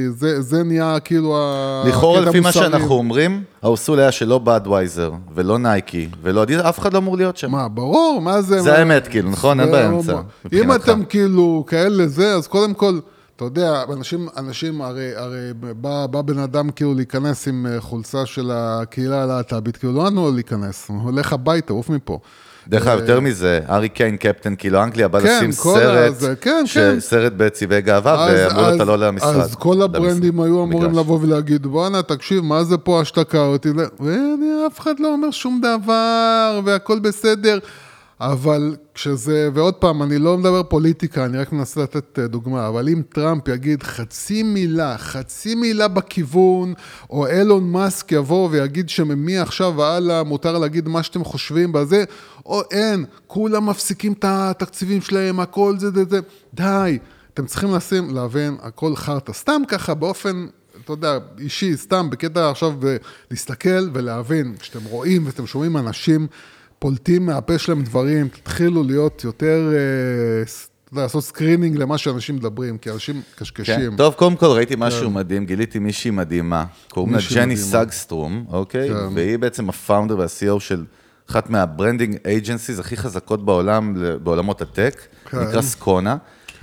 זה, זה נהיה כאילו ה... לכאורה לפי מה. שאנחנו אומרים, האוסול היה שלא בדווייזר, ולא נייקי, ולא אדידס, אף אחד לא אמור להיות שם. מה, ברור, מה זה... זה מה- האמת, כאילו, נכון? אין באמצע, אם. אתם כאילו כאלה זה, אז קודם כל, אתה יודע, אנשים, אנשים הרי, הרי בא, בא בן אדם כאילו להיכנס עם אה, חולצה של הקהילה הלהט"בית, כאילו לא נתנו לו להיכנס, הוא הולך הביתה, עוף מפה. דרך אגב, יותר מזה, ארי קיין קפטן, כאילו אנגליה בא כן, לשים סרט, כן, כן. סרט בצבעי גאווה, ואמרו לו, אתה לא למשרד. אז כל הברנדים היו אמורים. לבוא ולהגיד, בואנה, תקשיב, מה זה פה השתקה אותי? ואף אחד לא אומר שום דבר, והכל בסדר. אבל כשזה, ועוד פעם, אני לא מדבר פוליטיקה, אני רק מנסה לתת אה, דוגמה, אבל אם טראמפ יגיד חצי מילה, חצי מילה בכיוון, או אילון מאסק יבוא ויגיד שמעכשיו והלאה מותר להגיד מה שאתם חושבים בזה, או אין, כולם מפסיקים את התקציבים שלהם, הכל זה זה זה, די. אתם צריכים לשים, להבין, הכל חרטא. סתם ככה, באופן, אתה יודע, אישי, סתם, בקטע עכשיו, ב- להסתכל ולהבין, כשאתם רואים ואתם שומעים אנשים פולטים מהפה שלהם דברים, תתחילו להיות יותר, אה, לעשות screening למה שאנשים מדברים, כי אנשים קשקשנים. כן. טוב, קודם כל ראיתי משהו מדהים, גיליתי מישהי מדהימה, קוראים לה ג'ני. סאגסטרום, אוקיי? כן. והיא בעצם ה founder וה-CEO של אחת מה branding agencies הכי חזקות בעולם, בעולמות ה tech, כן. נקרא סקונה.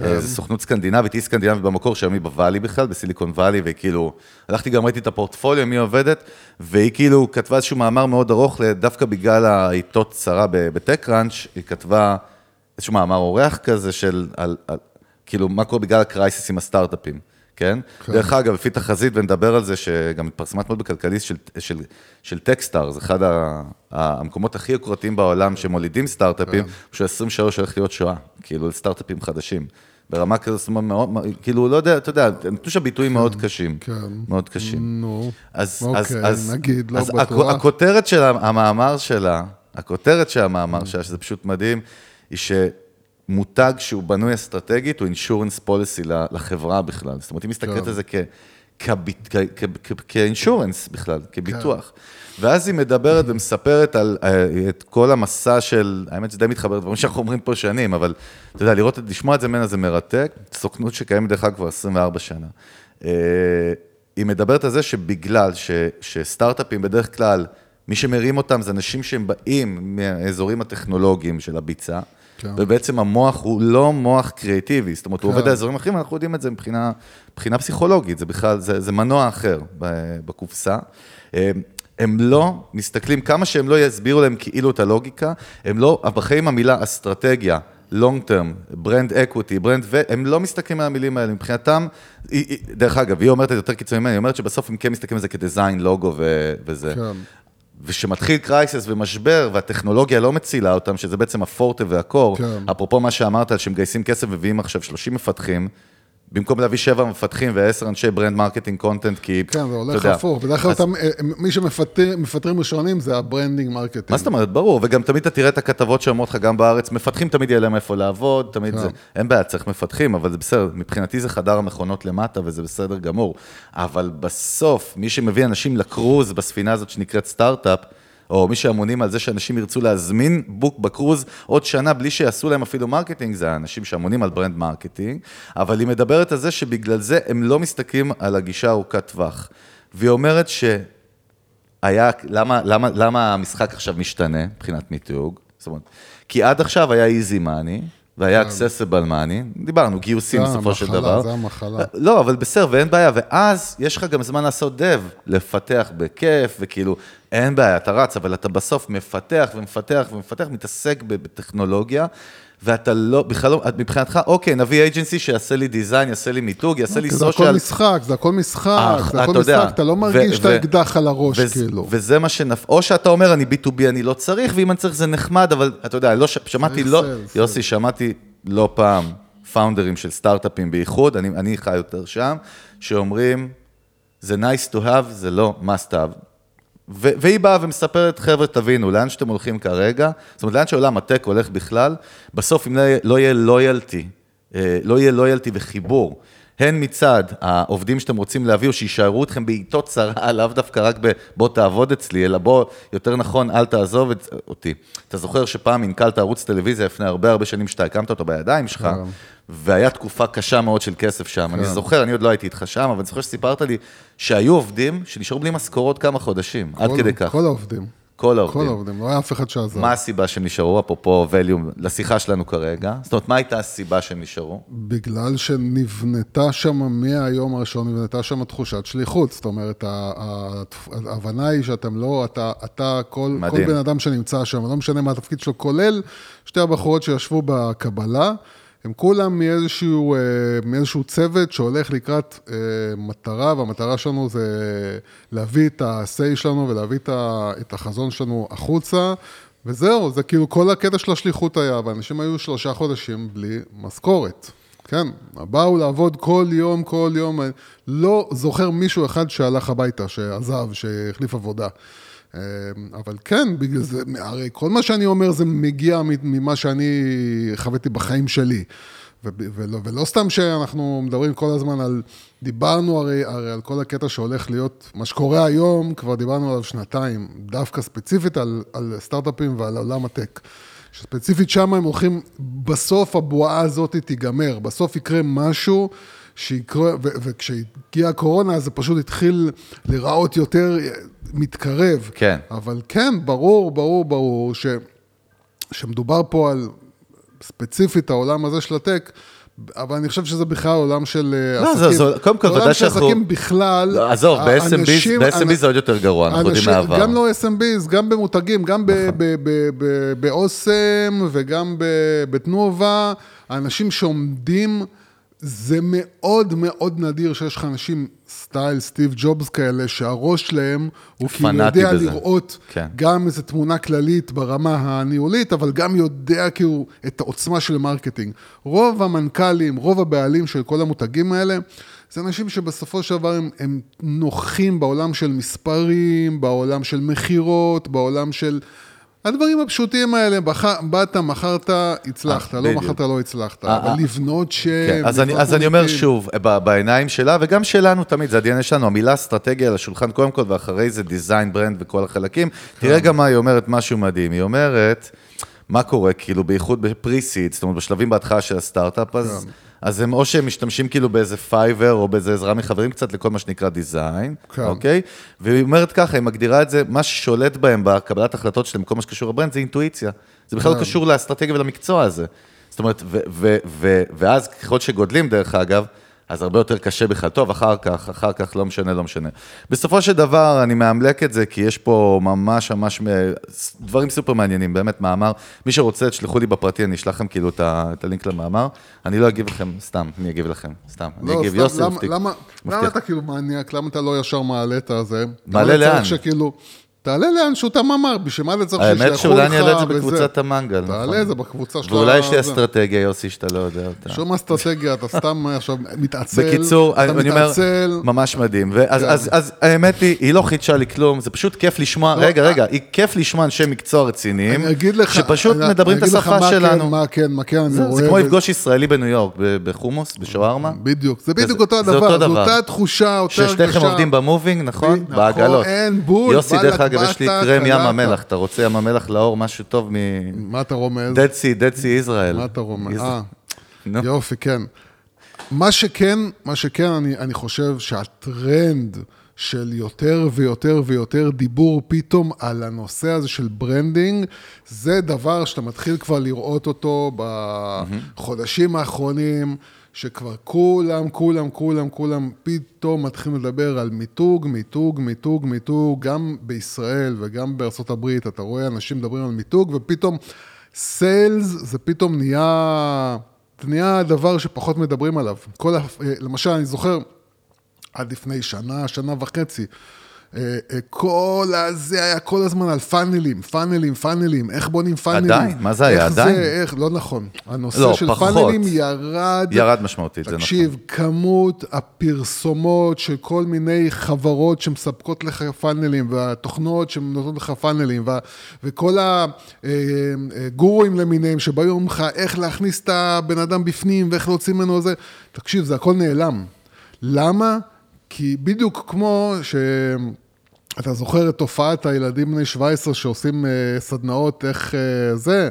אה, זו סוכנות סקנדינבית, היא סקנדינבית במקור, שהיום היא בוואלי בכלל, בסיליקון וואלי, וכאילו, הלכתי גם ראיתי את הפורטפוליו, מי עובדת, והיא כאילו כתבה איזשהו מאמר מאוד ארוך, דווקא בגלל העיתות צרה ב TechCrunch, היא כתבה איזשהו מאמר אורח כזה של, על, על, כאילו, מה קורה בגלל הקרייסיס עם הסטארט-אפים, כן? כן. דרך אגב, לפי תחזית, ונדבר על זה, שגם התפרסמה אתמול בכלכליסט של, של, של טקסטאר, זה אחד ה, המקומות הכי יוקרתיים בעולם שמולידים סטארט-אפים, כן. שהוא 23 הולך להיות שואה, כאילו, לסטארט-אפים חדשים. ברמה כזאת, מאוד, כאילו, לא יודע, אתה יודע, נתנו שם ביטויים מאוד קשים. כן. מאוד קשים. נו, אז, אוקיי, אז, אז, נגיד, לא אז בטוח. הכ- הכותרת של המאמר שלה, הכותרת של המאמר שלה, שזה פשוט מדהים, היא שמותג שהוא בנוי אסטרטגית הוא אינשורנס פוליסי לחברה בכלל. זאת אומרת, היא מסתכלת כן. על זה כ- כאינשורנס בכלל, כביטוח. ואז היא מדברת ומספרת על אה, את כל המסע של, האמת שזה די מתחבר לדברים שאנחנו אומרים פה שנים, אבל אתה יודע, לראות, לשמוע את זה ממנה זה מרתק, סוכנות שקיימת דרך אגב כבר 24 שנה. אה, היא מדברת על זה שבגלל ש, שסטארט-אפים בדרך כלל, מי שמרים אותם זה אנשים שהם באים מהאזורים הטכנולוגיים של הביצה, כן. ובעצם המוח הוא לא מוח creativeי, זאת אומרת, הוא כן. עובד באזורים אחרים, אנחנו יודעים את זה מבחינה, מבחינה פסיכולוגית, זה בכלל, זה, זה מנוע אחר בקופסה. אה, הם לא מסתכלים, כמה שהם לא יסבירו להם כאילו את הלוגיקה, הם לא, בחיים המילה אסטרטגיה, long term, brand equity, brand ו... הם לא מסתכלים על המילים האלה, מבחינתם, היא, היא, דרך אגב, היא אומרת את זה יותר קיצוני ממני, היא אומרת שבסוף הם כן מסתכלים על זה כ design, לוגו ו, וזה. כן. ושמתחיל crisis ומשבר, והטכנולוגיה לא מצילה אותם, שזה בעצם הפורטה וה core, כן. אפרופו מה שאמרת, שמגייסים כסף ומביאים עכשיו 30 מפתחים, במקום להביא 7 מפתחים ו-10 אנשי brand marketing content, כי, כן, זה הולך הפוך. בדרך כלל אה, מי שמפטרים ראשונים זה ה branding marketing. מה זאת אומרת? ברור, וגם תמיד אתה תראה את הכתבות שאומרות לך גם בארץ, מפתחים תמיד יהיה להם איפה לעבוד, תמיד כן. זה, אין בעיה, צריך מפתחים, אבל זה בסדר, מבחינתי זה חדר המכונות למטה וזה בסדר גמור. אבל בסוף, מי שמביא אנשים לקרוז בספינה הזאת שנקראת סטארט-אפ, או מי שאמונים על זה שאנשים ירצו להזמין book בקרוז עוד שנה בלי שיעשו להם אפילו marketing, זה האנשים שאמונים על brand marketing, אבל היא מדברת על זה שבגלל זה הם לא מסתכלים על הגישה ארוכת טווח. והיא אומרת ש... היה, למה, למה, למה המשחק עכשיו משתנה מבחינת מיתוג? זאת אומרת, כי עד עכשיו היה easy money, והיה accessible money, דיברנו, גיוסים זה בסופו של המחלה, דבר. זה המחלה. לא, אבל בסדר, ואין בעיה, ואז יש לך גם זמן לעשות dev, לפתח בכיף, וכאילו, אין בעיה, אתה רץ, אבל אתה בסוף מפתח ומפתח ומפתח, מתעסק בטכנולוגיה, ואתה לא, בכלל לא, מבחינתך, אוקיי, נביא אייג'נסי שיעשה לי דיזיין, יעשה לי מיתוג, יעשה לי כי זה הכל סושיאל. משחק, זה הכל משחק, אה, זה הכל משחק, אתה לא מרגיש את האקדח על הראש, כאילו. וזה מה שנפ... או שאתה אומר, אני B2B, אני לא צריך, ואם אני צריך זה נחמד, אבל אתה יודע, לא. שמעתי לא... יוסי, שמעתי לא פעם פאונדרים של סטארט-אפים בייחוד, אני, אני חי יותר שם, שאומרים, זה nice to have, זה לא must have. והיא באה ומספרת, חבר'ה, תבינו, לאן שאתם הולכים כרגע, זאת אומרת, לאן שעולם הטק הולך בכלל, בסוף אם לא יהיה- לא לויאלטי, אה, לא יהיה לויאלטי וחיבור, הן מצד העובדים שאתם רוצים להביא, או שיישארו אתכם בעיתות צרה, לאו דווקא רק ב- בוא תעבוד אצלי, אלא בוא, יותר נכון, אל תעזוב את, אותי. אתה זוכר שפעם הנכלת ערוץ טלוויזיה לפני הרבה הרבה שנים שאתה הקמת אותו בידיים שלך, כן. והיה תקופה קשה מאוד של כסף שם. אני זוכר, אני עוד לא הייתי איתך שם, אבל אני זוכר שסיפרת לי שהיו עובדים שנשארו בלי משכורות כמה חודשים, עד כדי כך. כל העובדים. כל העובדים. כל העובדים, לא היה אף אחד שעזר. מה הסיבה שהם נשארו, אפרופו ווליום, לשיחה שלנו כרגע? זאת אומרת, מה הייתה הסיבה שהם נשארו? בגלל שנבנתה שם, מהיום הראשון נבנתה שם תחושת שליחות. זאת אומרת, ההבנה היא שאתם לא, אתה, אתה כל, כל. בן אדם שנמצא שם, לא משנה מה התפקיד שלו, כולל שתי הבחורות שישבו בקבלה, הם כולם מאיזשהו, אה, מאיזשהו צוות שהולך לקראת אה, מטרה, והמטרה שלנו זה להביא את ה-say שלנו ולהביא את החזון שלנו החוצה. וזהו, זה כאילו כל הקטע של השליחות היה, ואנשים היו שלושה חודשים בלי משכורת. כן, באו לעבוד כל יום, כל יום, לא זוכר מישהו אחד שהלך הביתה, שעזב, שהחליף עבודה. אה, אבל כן, בגלל זה, הרי כל מה שאני אומר זה מגיע ממה שאני חוויתי בחיים שלי. ולא, ולא סתם שאנחנו מדברים כל הזמן על, דיברנו הרי, הרי על כל הקטע שהולך להיות, מה שקורה היום, כבר דיברנו עליו שנתיים, דווקא ספציפית על, על סטארט-אפים ועל עולם הטק. שספציפית שם הם הולכים, בסוף הבועה הזאת תיגמר, בסוף יקרה משהו שיקרה, ו- וכשהגיעה הקורונה זה פשוט התחיל להיראות יותר מתקרב. כן. אבל כן, ברור, ברור, ברור, ש, שמדובר פה על ספציפית העולם הזה של הטק, אבל אני חושב שזה בכלל עולם של לא, עסקים. זה- זה- קודם כל, עולם ודאי של שאנחנו- עסקים בכלל. לא, עזוב, ב-SMB זה עוד יותר גרוע, אנחנו יודעים אנשים- מהעבר. גם לא SMBs, גם במותגים, גם נכון. באוסם וגם בתנובה, האנשים שעומדים, זה מאוד מאוד נדיר שיש לך אנשים style סטיב ג'ובס כאלה, שהראש שלהם הוא כאילו יודע בזה. לראות כן. גם איזו תמונה כללית ברמה הניהולית, אבל גם יודע כאילו את העוצמה של marketing. רוב המנכ"לים, רוב הבעלים של כל המותגים האלה, זה אנשים שבסופו של דבר הם, הם נוחים בעולם של מספרים, בעולם של מכירות, בעולם של... הדברים הפשוטים האלה, בח... באת, מכרת, הצלחת, אה, לא בדיוק. מכרת, לא הצלחת, אה, אבל אה. לבנות שם... כן, אז, אני, אז אני אומר. שוב, ב- בעיניים שלה, וגם שלנו תמיד, זה ה-DNA שלנו, המילה אסטרטגיה על השולחן קודם כל, ואחרי זה design, brand וכל החלקים. תראה גם מה היא אומרת, משהו מדהים. היא אומרת, מה קורה, כאילו, בייחוד ב pre-seed, זאת אומרת, בשלבים בהתחלה של הסטארט-אפ, אז, אז הם או שהם משתמשים כאילו באיזה Fiverr, או באיזה עזרה מחברים קצת לכל מה שנקרא design, כן. אוקיי? והיא אומרת ככה, היא מגדירה את זה, מה ששולט בהם בקבלת החלטות שלהם, כל מה שקשור ל brand, זה אינטואיציה. זה בכלל לא כן. קשור לאסטרטגיה ולמקצוע הזה. זאת אומרת, ו- ו- ו- ואז ככל שגודלים, דרך אגב, אז הרבה יותר קשה בכלל. טוב, אחר כך, אחר כך, לא משנה, לא משנה. בסופו של דבר, אני מאמלק את זה, כי יש פה ממש ממש מ- דברים סופר מעניינים, באמת, מאמר. מי שרוצה, תשלחו לי בפרטי, אני אשלח לכם כאילו את ה- את הלינק למאמר. אני לא אגיב לכם, סתם, אני אגיב לכם, סתם. אני לא, אגיב, סתם, יוסי, למה- מבטיח. למה, למה. אתה כאילו מניאק? למה אתה לא ישר מעלה את הזה? מעלה לאן? שכאילו, תעלה לאן שהוא אתה מאמר, בשביל מה אתה צריך האמת שישלחו לך שאולי אני אעלה את זה? בקבוצת המנגל, תעלה נכון. את זה בקבוצה שלך. ואולי יש לי זה. אסטרטגיה, יוסי, שאתה לא יודע אותה. שום אסטרטגיה, אתה סתם עכשיו מתעצל. בקיצור, אני אומר. ממש מדהים. כן. אז, האמת היא, היא לא חידשה לי כלום, זה פשוט כיף לשמוע, לא, רגע, אה. רגע, היא כיף לשמוע אנשי מקצוע רציניים, שפשוט מדברים את השפה כן, שלנו. מה כן, מה כן, אני זה, רואה. זה כמו לפגוש ישראלי בניו יורק, בחומוס, בשווארמה. בדיוק, זה בדיוק זה- אותו זה הדבר, זו. אותה תחושה, אותה הרגשה. ששתיכם עובדים במובינג, נכון? בעגלות. אין בול, יוסי, דרך אגב, יש לי קרם ים. המלח, אתה רוצה ים המלח לאור, משהו טוב מ... מה אתה רומז? Dead Sea, Dead Sea Israel. מה אתה רומז? אה. יופי, כן. מה שכן, מה שכן, אני, אני חושב שהטרנד של יותר ויותר ויותר דיבור פתאום על הנושא הזה של branding, זה דבר שאתה מתחיל כבר לראות אותו בחודשים האחרונים, שכבר כולם, כולם, כולם, כולם פתאום מתחילים לדבר על מיתוג, מיתוג, מיתוג, מיתוג, גם בישראל וגם הברית, אתה רואה אנשים מדברים על מיתוג, ופתאום סיילס זה פתאום נהיה, זה נהיה דבר שפחות מדברים עליו. כל, ה- למשל, אני זוכר, עד לפני שנה, שנה וחצי. אה, אה, כל הזה היה כל הזמן על פאנלים, פאנלים, פאנלים, איך בונים פאנלים. עדיין? מה זה היה? איך עדיין? זה, איך, לא נכון. הנושא לא, של פחות. פאנלים ירד. ירד משמעותית, זה נכון. תקשיב, כמות הפרסומות של כל מיני חברות שמספקות לך פאנלים, והתוכנות שנותנות לך פאנלים, וה, וכל הגורואים למיניהם שבאים ואומרים לך איך להכניס את הבן אדם בפנים ואיך להוציא ממנו זה. תקשיב, זה הכל נעלם. למה? כי בדיוק כמו ש... אתה זוכר את תופעת הילדים בני 17 שעושים אה, סדנאות, איך אה, זה,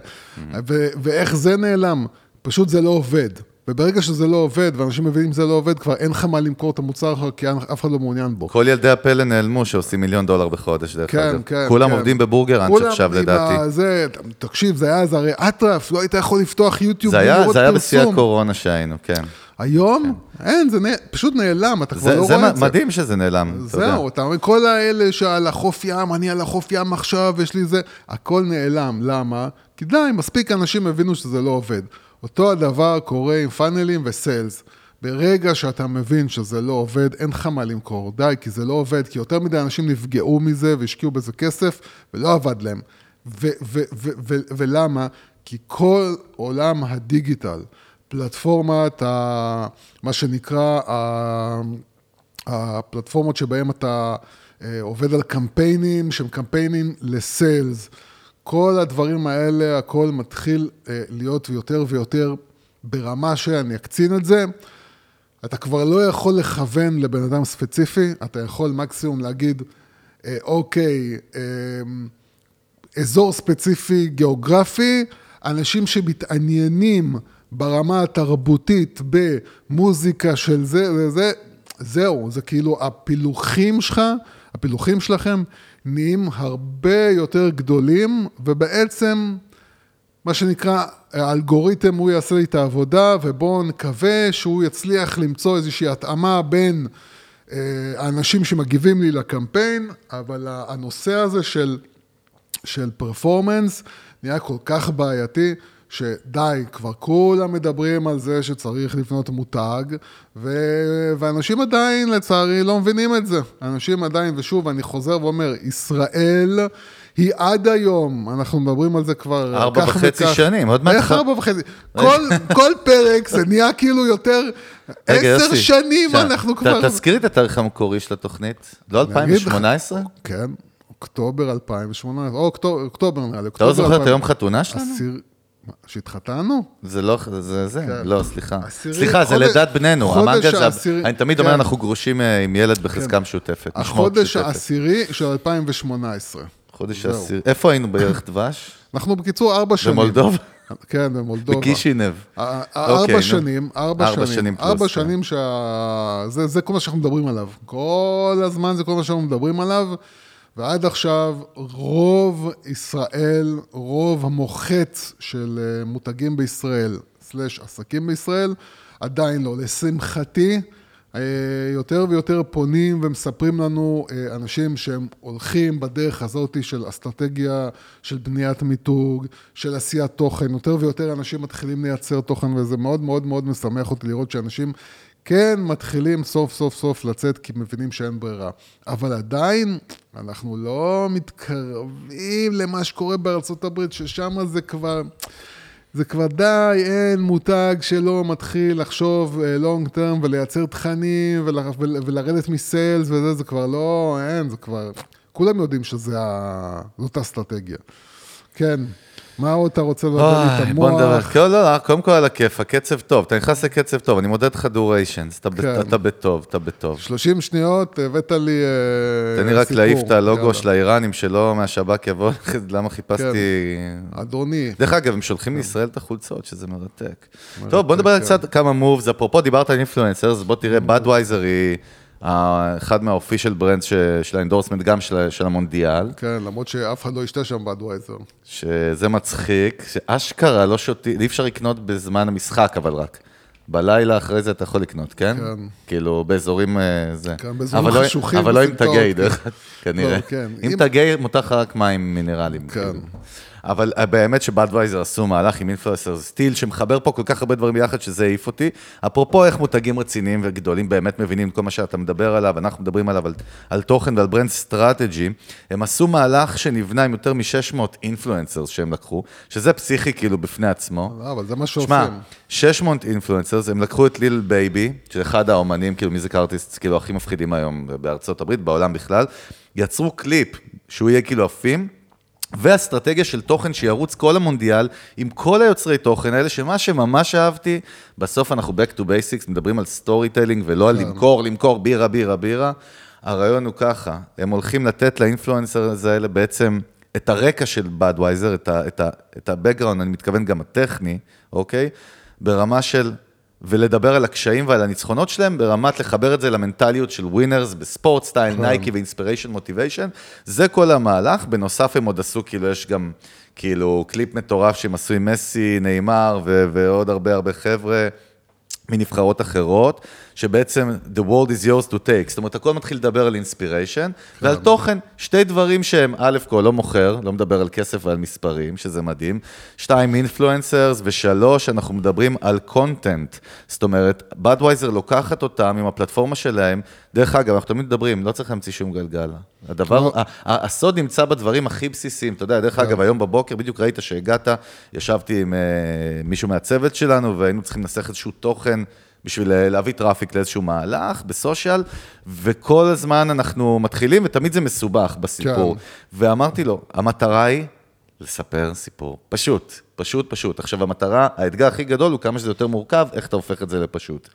ו- ואיך זה נעלם? פשוט זה לא עובד. וברגע שזה לא עובד, ואנשים מבינים שזה לא עובד, כבר אין לך מה למכור את המוצר אחר, כי אף אחד לא מעוניין בו. כל ילדי הפלא נעלמו שעושים מיליון דולר בחודש, דרך כן, אגב. כן. כולם כן. עובדים בבורגראנץ' עכשיו, לדעתי. זה, תקשיב, זה היה, זה הרי אטרף, לא היית יכול לפתוח יוטיוב זה היה, זה היה בשיא. הקורונה שהיינו, כן. היום, אין, זה נע- פשוט נעלם, אתה כבר זה לא זה רואה את זה. מדהים שזה נעלם, אתה יודע. זהו, אתה אומר, כל האלה שעל החוף ים, אני על החוף ים עכשיו, יש לי זה, הכל נעלם. למה? כי די, מספיק אנשים הבינו שזה לא עובד. אותו הדבר קורה עם פאנלים וסיילס. ברגע שאתה מבין שזה לא עובד, אין לך מה למכור. די, כי זה לא עובד, כי יותר מדי אנשים נפגעו מזה והשקיעו בזה כסף, ולא עבד להם. ולמה? כי כל עולם הדיגיטל, פלטפורמת, ה- מה שנקרא, ה- הפלטפורמות שבהן אתה אה, עובד על קמפיינים, שהם קמפיינים לסיילס. כל הדברים האלה, הכל מתחיל אה, להיות יותר ויותר ברמה שאני אקצין את זה. אתה כבר לא יכול לכוון לבן אדם ספציפי, אתה יכול מקסימום להגיד, אה, אוקיי, אה, אזור ספציפי גיאוגרפי, אנשים שמתעניינים ברמה התרבותית במוזיקה של זה וזה, זהו, זה כאילו הפילוחים שלך, הפילוחים שלכם נהיים הרבה יותר גדולים, ובעצם, מה שנקרא, האלגוריתם הוא יעשה לי את העבודה, ובואו נקווה שהוא יצליח למצוא איזושהי התאמה בין אה, האנשים שמגיבים לי לקמפיין, אבל הנושא הזה של של פרפורמנס נהיה כל כך בעייתי, שדי, כבר כולם מדברים על זה שצריך לבנות מותג, ו... ואנשים עדיין, לצערי, לא מבינים את זה. אנשים עדיין, ושוב, אני חוזר ואומר, ישראל היא עד היום, אנחנו מדברים על זה כבר ארבע כך וחצי וכך. שנים, עוד מעט איך ארבע וחצי? כל, כל פרק זה נהיה כאילו יותר, עשר שנים עכשיו, אנחנו כבר... תזכיר את התאריך המקורי של התוכנית. לא אני אגיד לך- 2018? כן, אוקטובר 2018, או אוקטובר, נראה לי. אתה לא זוכר את 2000. היום חתונה שלנו? שהתחתנו? זה לא, זה זה, כן. לא, סליחה. עשירי- סליחה, זה חודש- לידת בנינו. המנגה זה, העשירי- אני תמיד כן. אומר, אנחנו גרושים אה, עם ילד בחזקה משותפת. משמורת החודש משותפת. העשירי של 2018. חודש. העשירי. איפה היינו בערך דבש? אנחנו בקיצור ארבע שנים. במולדובה? כן, במולדובה. בקישינב. אוקיי, ארבע. שנים, ארבע שנים, ארבע כן. שנים שה... זה, זה כל מה שאנחנו מדברים עליו. כל הזמן זה כל מה שאנחנו מדברים עליו, ועד עכשיו רוב ישראל, רוב המוחץ של אה, מותגים בישראל, סלש עסקים בישראל, עדיין לא. לשמחתי, אה, יותר ויותר פונים ומספרים לנו אה, אנשים שהם הולכים בדרך הזאת של אסטרטגיה של בניית מיתוג, של עשיית תוכן, יותר ויותר אנשים מתחילים לייצר תוכן, וזה מאוד מאוד מאוד משמח אותי לראות שאנשים כן מתחילים סוף סוף סוף לצאת כי מבינים שאין ברירה. אבל עדיין, אנחנו לא מתקרבים למה שקורה בארצות הברית, ששם זה כבר... זה כבר די, אין מותג שלא מתחיל לחשוב לונג טרם ולייצר תכנים ול, ול, ולרדת מסיילס וזה, זה כבר לא, אין, זה כבר... כולם יודעים שזה ה... זאת האסטרטגיה. כן, מה עוד אתה רוצה לבלבל לי את אוי, בוא נדבר. המוח? לא, לא, לא, קודם כל על הכיף, הקצב טוב, אתה נכנס לקצב טוב, אני מודד לך durations, אתה כן. אתה בטוב, אתה בטוב. 30 שניות, הבאת לי אה, תן לי רק סיפור. להעיף את הלוגו. של האיראנים, שלא מהשב"כ יבוא, למה חיפשתי... אדוני, דרך אגב, הם שולחים לישראל את החולצות, שזה מרתק. טוב, בוא נדבר על כן. קצת כמה moves, אפרופו דיברת על influencer, אז בוא תראה, בדווייזר היא ה- אחד מה official brands של ה endorsement, גם של של המונדיאל, כן, למרות שאף אחד לא ישתה שם בדווייזר. שזה מצחיק, שאשכרה לא שותים, אי אפשר לקנות בזמן המשחק, אבל רק. בלילה אחרי זה אתה יכול לקנות, כן? כן. כאילו, באזורים אה, זה. כן, באזורים לא- חשוכים אבל לא עם. תגי, דרך אגב, כנראה. לא, כן. אם- תגי, מותר לך רק מים מינרליים. כן. אבל אה, באמת שבאדווייזר עשו מהלך עם influencer style, שמחבר פה כל כך הרבה דברים ביחד, שזה העיף אותי. אפרופו איך מותגים רציניים וגדולים באמת מבינים כל מה שאתה מדבר עליו, אנחנו מדברים עליו על, על תוכן ועל brand strategy, הם עשו מהלך שנבנה עם יותר מ-600 influencers שהם לקחו, שזה פסיכי כאילו בפני עצמו. לא, אבל זה מה שמע, שעושים. 600 influencers, הם לקחו את ליל בייבי, שאחד האומנים, כאילו music artist, כאילו הכי מפחידים היום בארצות הברית, בעולם בכלל, יצרו קליפ שהוא יהיה כאילו עפים, ואסטרטגיה של תוכן שירוץ כל המונדיאל עם כל היוצרי תוכן האלה, שמה שממש אהבתי, בסוף אנחנו back to basics, מדברים על storytelling ולא על למכור, למכור בירה, בירה, בירה. הרעיון הוא ככה, הם הולכים לתת ל influencer האלה בעצם את הרקע של בדווייזר, את ה-background, אני מתכוון גם הטכני, אוקיי? ברמה של, ולדבר על הקשיים ועל הניצחונות שלהם, ברמת לחבר את זה למנטליות של winners בספורט style, נייקי ו inspiration motivation. זה כל המהלך, בנוסף הם עוד עשו, כאילו, יש גם, כאילו, קליפ מטורף שהם עשו עם מסי, נאמר ו- ועוד הרבה הרבה חבר'ה. מנבחרות אחרות, שבעצם the world is yours to take. זאת אומרת, הכל מתחיל לדבר על inspiration, ועל תוכן, שתי דברים שהם, א' כל לא מוכר, לא מדבר על כסף ועל מספרים, שזה מדהים, שתיים, influencers, ושלוש, אנחנו מדברים על content. זאת אומרת, בדווייזר לוקחת אותם עם הפלטפורמה שלהם, דרך אגב, אנחנו תמיד מדברים, לא צריך להמציא שום גלגל. הדבר, הסוד נמצא בדברים הכי בסיסיים, אתה יודע, דרך אגב, היום בבוקר, בדיוק ראית שהגעת, ישבתי עם אה, מישהו מהצוות שלנו, והיינו צריכים לנסח איזשהו תוכן בשביל אה, להביא traffic לאיזשהו מהלך ב social, וכל הזמן אנחנו מתחילים, ותמיד זה מסובך בסיפור. כן. ואמרתי לו, המטרה היא לספר סיפור פשוט, פשוט, פשוט. עכשיו, המטרה, האתגר הכי גדול הוא כמה שזה יותר מורכב, איך אתה הופך את זה לפשוט.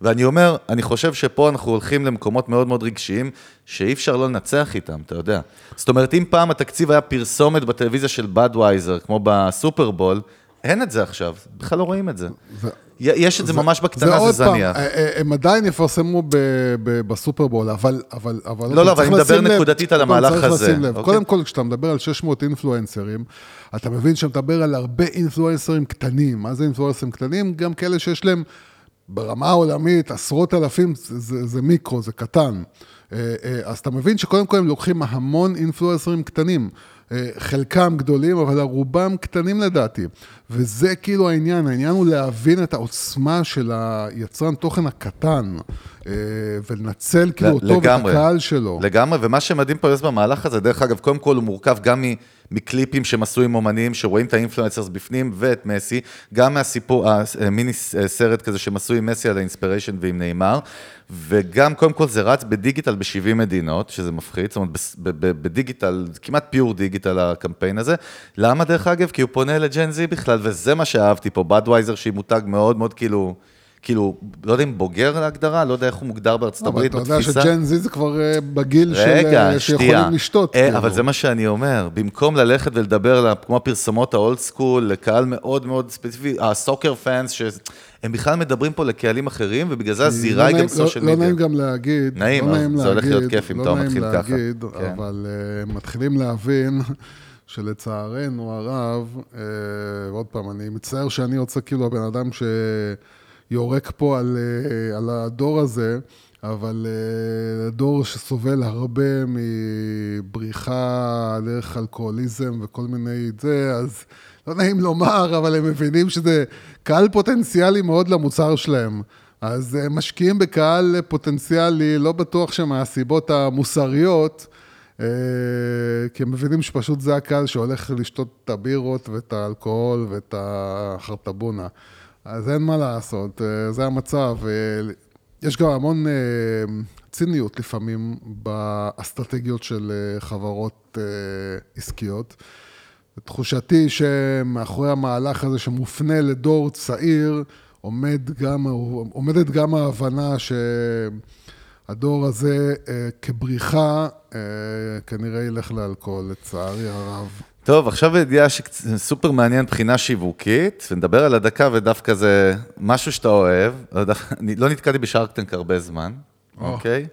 ואני אומר, אני חושב שפה אנחנו הולכים למקומות מאוד מאוד רגשיים, שאי אפשר לא לנצח איתם, אתה יודע. זאת אומרת, אם פעם התקציב היה פרסומת בטלוויזיה של בדווייזר, כמו בסופרבול, אין את זה עכשיו, בכלל לא רואים את זה. זה- יש את זה ממש בקטנה, זה זניח. אה, אה, הם עדיין יפרסמו ב- ב- בסופרבול, אבל... אבל, אבל לא, לא, אבל צריך אני מדבר נקודתית על המהלך צריך הזה, לשים לב. אוקיי? קודם כל, כשאתה מדבר על 600 אינפלואנסרים, אתה מבין שאתה מדבר על הרבה אינפלואנסרים קטנים. מה זה אינפלואנסרים קטנים? גם כאלה שיש להם ברמה העולמית עשרות אלפים, זה, זה, זה מיקרו, זה קטן. אה, אה, אז אתה מבין שקודם כל הם לוקחים המון אינפלואנסרים קטנים. אה, חלקם גדולים, אבל רובם קטנים לדעתי. וזה כאילו העניין, העניין הוא להבין את העוצמה של היצרן תוכן הקטן, ולנצל כאילו אותו ואת לגמרי. הקהל שלו. לגמרי, ומה שמדהים פה יש במהלך הזה, דרך אגב, קודם כל הוא מורכב גם מ- מקליפים שהם עשו עם אומנים, שרואים את האינפלואנסרס בפנים, ואת מסי, גם מהסיפור, המיני סרט כזה שהם עשו עם מסי על האינספיריישן ועם נאמר, וגם, קודם כל זה רץ בדיגיטל ב-70 מדינות, שזה מפחיד, זאת אומרת, בדיגיטל, כמעט pure digital הקמפיין הזה. למה, דרך אגב? כי הוא פונה ל Gen Z בכלל, וזה מה שאהבתי פה, בדווייזר, שהיא מותג מאוד מאוד כאילו... כאילו, לא יודע אם בוגר להגדרה, לא יודע איך הוא מוגדר בארצות אבל הברית אתה יודע בתפיסה. ש Gen Z זה כבר אה, בגיל של, רגע, אה, שנייה. שיכולים לשתות. אה, כאילו. אבל זה מה שאני אומר, במקום ללכת ולדבר כמו הפרסומות ה old school, לקהל מאוד מאוד ספציפי, ה soccer fans, שהם בכלל מדברים פה לקהלים אחרים, ובגלל זה הזירה היא לא גם נעים- לא- סושיאל לא מדיה. נעים גם להגיד, נעים, לא אבל נעים זה הולך להיות כיף אם לא אתה נעים מתחיל ככה. להגיד, כן. אבל uh, מתחילים להבין שלצערנו הרב, uh, ועוד פעם, אני מצטער שאני רוצה כאילו הבן אדם שיורק פה על, uh, על הדור הזה, אבל uh, דור שסובל הרבה מבריחה דרך אלכוהוליזם וכל מיני זה, אז לא נעים לומר, אבל הם מבינים שזה קהל פוטנציאלי מאוד למוצר שלהם. אז הם משקיעים בקהל פוטנציאלי, לא בטוח שמהסיבות המוסריות, אה, כי הם מבינים שפשוט זה הקהל שהולך לשתות את הבירות ואת האלכוהול ואת החרטבונה. אז אין מה לעשות, אה, זה המצב. אה, יש גם המון אה, ציניות לפעמים באסטרטגיות של חברות עסקיות. תחושתי שמאחורי המהלך הזה שמופנה לדור צעיר, עומד גם, עומדת גם ההבנה שהדור הזה כבריחה, אה, כנראה ילך לאלכוהול, לצערי הרב. טוב, עכשיו ידיעה שסופר מעניין מבחינה שיווקית, ונדבר על הדקה, ודווקא זה משהו שאתה אוהב. לא לא נתקלתי בשארקטנק הרבה זמן, אוקיי?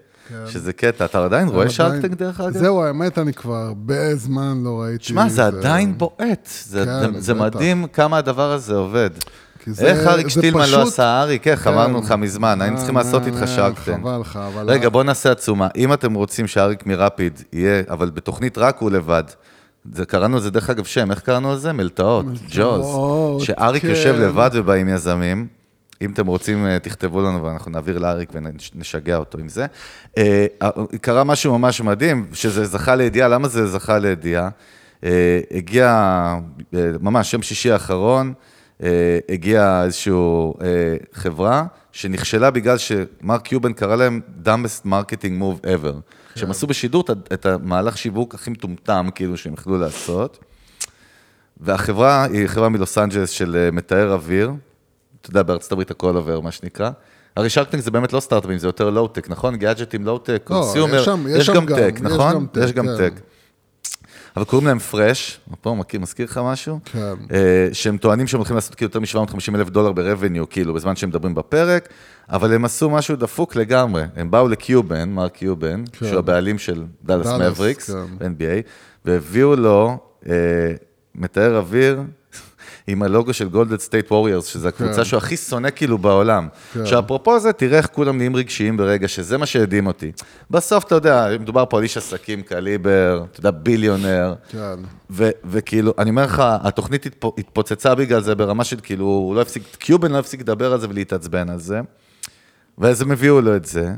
שזה קטע. אתה עדיין רואה שארקטנק דרך אגב? זהו, האמת, אני כבר הרבה זמן לא ראיתי. שמע, זה עדיין בועט. זה- כן, זה-. מדהים כמה הדבר הזה עובד. זה- איך אריק שטילמן לא עשה אריק? איך? כן. אמרנו לך מזמן, היינו אה, צריכים לעשות אה, איתך אה, שרקטן. חבל לך, אבל... רגע, בוא נעשה עצומה. אם אתם רוצים שאריק מרפיד יהיה, אבל בתוכנית רק הוא לבד, זה, קראנו לזה, דרך אגב, שם, איך קראנו לזה? מלטעות, ג'וז. שאריק כן. יושב לבד ובאים יזמים. אם אתם רוצים, אה, תכתבו לנו ואנחנו נעביר לאריק ונשגע אותו עם זה. אה, אה, קרה משהו ממש מדהים, שזה זכה לידיעה, למה זה זכה לידיעה? הגיע, ממש, יום שישי האחרון, הגיעה איזושהי חברה שנכשלה בגלל שמרק קיובן קרא להם dumbest marketing move ever. שהם עשו בשידור את- את המהלך שיווק הכי מטומטם, כאילו, שהם יכלו לעשות. והחברה היא חברה מלוס אנג'לס של אה, מטהר אוויר. אתה יודע, בארצות הברית הכל עובר, מה שנקרא. הרי Shark Tank זה באמת לא סטארט-אפים, זה יותר לואו-טק, נכון? גאדג'טים low-tech, consumer, יש גם tech, נכון? יש גם. tech. אבל קוראים להם Fresh, פה מכיר, מזכיר לך משהו? כן. אה, שהם טוענים שהם הולכים לעשות כאילו יותר מ-750 אלף דולר ב-revenue, כאילו, בזמן שהם מדברים בפרק, אבל הם עשו משהו דפוק לגמרי. הם באו לקיובן, מר קיובן, כן. שהוא הבעלים של דאלאס דאלאס, מאבריקס, כן. NBA, והביאו לו אה, מטהר אוויר עם הלוגו של גולדן סטייט ווריורס, שזו הקבוצה כן. שהוא הכי שונא כאילו בעולם. כן. עכשיו, אפרופו זה, תראה איך כולם נהיים רגשיים ברגע, שזה מה שהדהים אותי. בסוף, אתה יודע, מדובר פה על איש עסקים, קליבר, אתה יודע, billionaire. כן. ו- וכאילו, אני אומר לך, התוכנית התפ- התפוצצה בגלל זה ברמה של כאילו, הוא לא הפסיק, קיובן לא הפסיק לדבר על זה ולהתעצבן על זה. ואז הם הביאו לו את זה.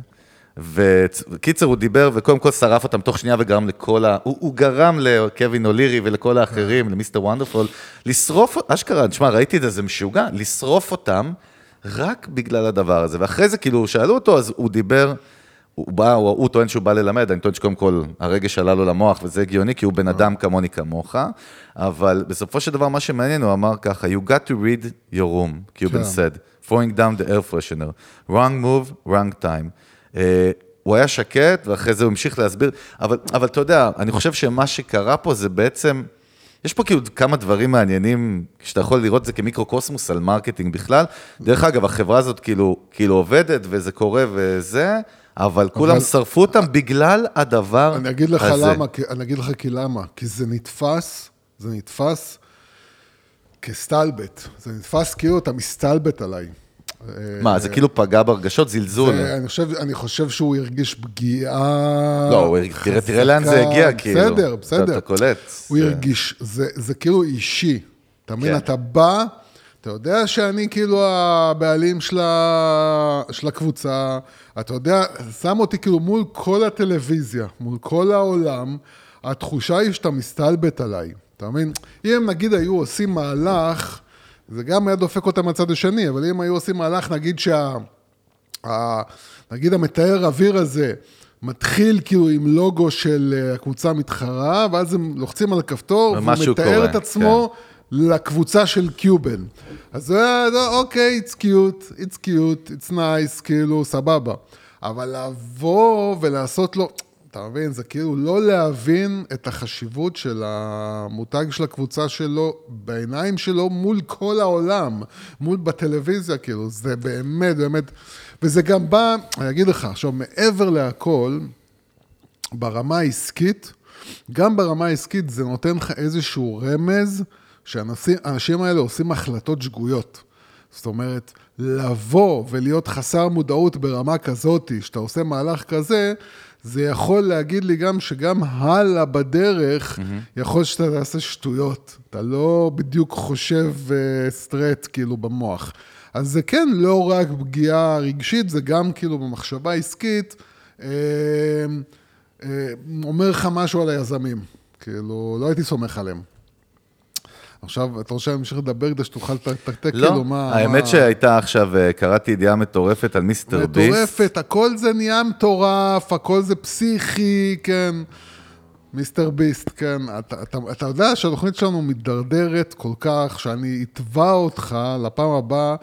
וקיצר, הוא דיבר, וקודם כל שרף אותם תוך שנייה וגרם לכל ה... הוא, הוא גרם לקווין אולירי ולכל האחרים, למיסטר וונדרפול, לשרוף, אשכרה, תשמע, ראיתי את זה, זה משוגע, לשרוף אותם רק בגלל הדבר הזה. ואחרי זה, כאילו, שאלו אותו, אז הוא דיבר, הוא בא, הוא, הוא טוען שהוא בא ללמד, אני טוען שקודם כל הרגש עלה לו למוח, וזה הגיוני, כי הוא בן אדם כמוני כמוך, אבל בסופו של דבר, מה שמעניין, הוא אמר ככה, you got to read your room, קיובן כן. said, throwing down the air freshener, wrong move, wrong time. אה, הוא היה שקט, ואחרי זה הוא המשיך להסביר, אבל, אבל אתה יודע, אני חושב שמה שקרה פה זה בעצם, יש פה כאילו כמה דברים מעניינים, שאתה יכול לראות את זה כמיקרוקוסמוס על marketing בכלל. דרך אגב, החברה הזאת כאילו, כאילו עובדת, וזה קורה וזה, אבל כולם שרפו אותם בגלל הדבר הזה. אני אגיד לך למה, כי- אני אגיד לך כי למה. כי זה נתפס, זה נתפס כסטלבט. זה נתפס כאילו אתה מסתלבט עליי. מה, זה כאילו פגע ברגשות, זלזול. זה- אני חושב, אני חושב שהוא הרגיש פגיעה... לא, תראה, תראה לאן זה. הגיע, כאילו. בסדר, בסדר. אתה קולט. הוא זה- הרגיש, זה, זה כאילו אישי. אתה מבין? כן. אתה בא, אתה יודע שאני כאילו הבעלים של, ה... של הקבוצה, אתה יודע, שם אותי כאילו מול כל הטלוויזיה, מול כל העולם, התחושה היא שאתה מסתלבט עליי. אתה מבין? אם נגיד היו עושים מהלך, זה גם היה דופק אותם מהצד השני, אבל אם היו עושים מהלך, נגיד שה... ה- נגיד המתאר אוויר הזה מתחיל כאילו עם לוגו של אה, הקבוצה המתחרה, ואז הם לוחצים על הכפתור, והוא מתאר קורה, את עצמו לקבוצה של קיובן. אז זה היה, אוקיי, it's cute, it's cute, it's nice, כאילו, סבבה. אבל לבוא ולעשות לו, אתה מבין, זה כאילו לא להבין את החשיבות של המותג של הקבוצה שלו בעיניים שלו מול כל העולם, מול בטלוויזיה, כאילו, זה באמת, באמת, וזה גם בא, אני אגיד לך, עכשיו, מעבר להכל, ברמה העסקית, גם ברמה העסקית זה נותן לך איזשהו רמז שהאנשים האלה עושים החלטות שגויות. זאת אומרת, לבוא ולהיות חסר מודעות ברמה כזאת, שאתה עושה מהלך כזה, זה יכול להגיד לי גם שגם הלאה בדרך, mm-hmm. יכול שאתה תעשה שטויות. אתה לא בדיוק חושב סטרט כאילו במוח. אז זה כן לא רק פגיעה רגשית, זה גם כאילו במחשבה עסקית, אה, אה, אומר לך משהו על היזמים. כאילו, לא הייתי סומך עליהם. עכשיו, אתה רוצה אמשיך לדבר כדי שתוכל לתקתק לא, כאילו מה... האמת מה... שהייתה עכשיו, אה, קראתי ידיעה מטורפת על מיסטר ביסט. מטורפת, הכל זה נהיה מטורף, הכל זה פסיכי, כן. מיסטר ביסט, כן. אתה, אתה, אתה יודע שהתוכנית שלנו מידרדרת כל כך, שאני אתבע אותך לפעם הבאה,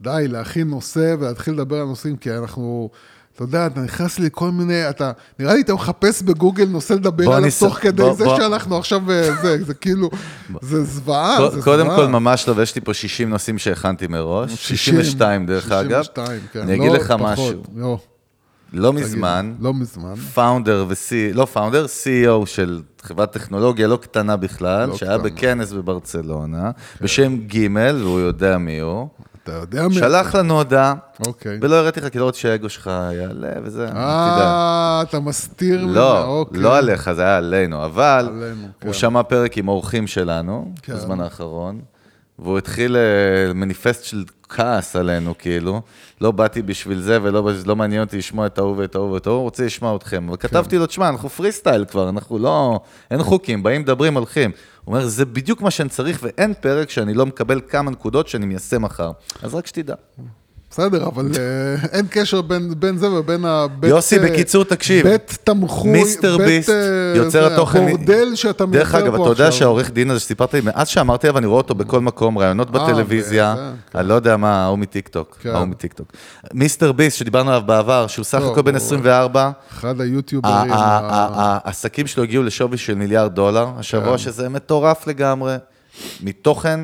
די, להכין נושא ולהתחיל לדבר על נושאים, כי אנחנו... אתה יודע, אתה נכנס לי כל מיני, אתה, נראה לי אתה מחפש בגוגל נושא לדבר עליו תוך כדי בוא- זה בוא- שאנחנו עכשיו, אה, זה, זה כאילו, זה זוועה, זה קודם זוועה. כל, ממש לא, ויש לי פה 60 נושאים שהכנתי מראש. 62 דרך אגב. 62, כן. אני אגיד לא לך פחות, משהו. לא, לא מזמן, לא מזמן. פאונדר ו-C, לא פאונדר, CEO של חברת טכנולוגיה לא קטנה בכלל, לא שהיה קטנה. בכנס בברצלונה, בשם ג' והוא יודע מי הוא. אתה יודע מי... שלח לנו הודעה, אוקיי. ולא הראיתי לך, כי לא רוצה שהאגו שלך יעלה וזה. אה, אתה מסתיר ממנו, לא, אוקיי. לא עליך, זה היה עלינו, אבל עלינו, כן. הוא שמע פרק עם אורחים שלנו, כן. בזמן האחרון, והוא התחיל אה, מניפסט של כעס עלינו, כאילו. לא באתי בשביל זה, ולא לא מעניין אותי לשמוע את ההוא ואת ההוא ואת ההוא, הוא רוצה לשמוע אתכם. אבל כתבתי לו, תשמע, אנחנו פרי סטייל כבר, אנחנו לא... אין חוקים, באים, מדברים, הולכים. אומר, זה בדיוק מה שאני צריך, ואין פרק שאני לא מקבל כמה נקודות שאני מיישם מחר. אז רק שתדע. בסדר, אבל אה, אין קשר בין, בין זה ובין הבית... יוסי, אה, בקיצור, תקשיב. בית תמחוי, מיסטר בית, ביסט, אה, יוצר התוכן. הבורדל שאתה מייצר דרך אגב, פה אתה יודע עכשיו. שהעורך דין הזה שסיפרת לי, מאז שאמרתי עליו, אני רואה אותו בכל מקום, ראיונות בטלוויזיה, כן. אני לא יודע מה, ההוא מטיקטוק, כן. ההוא מטיקטוק. מיסטר ביסט, שדיברנו עליו בעבר, שהוא סך לא, הכל בן הוא- 24, אחד ה- היוטיוברים. ה- ה- ה- העסקים שלו הגיעו לשווי של מיליארד דולר השבוע, כן. שזה מטורף לגמרי, מתוכן.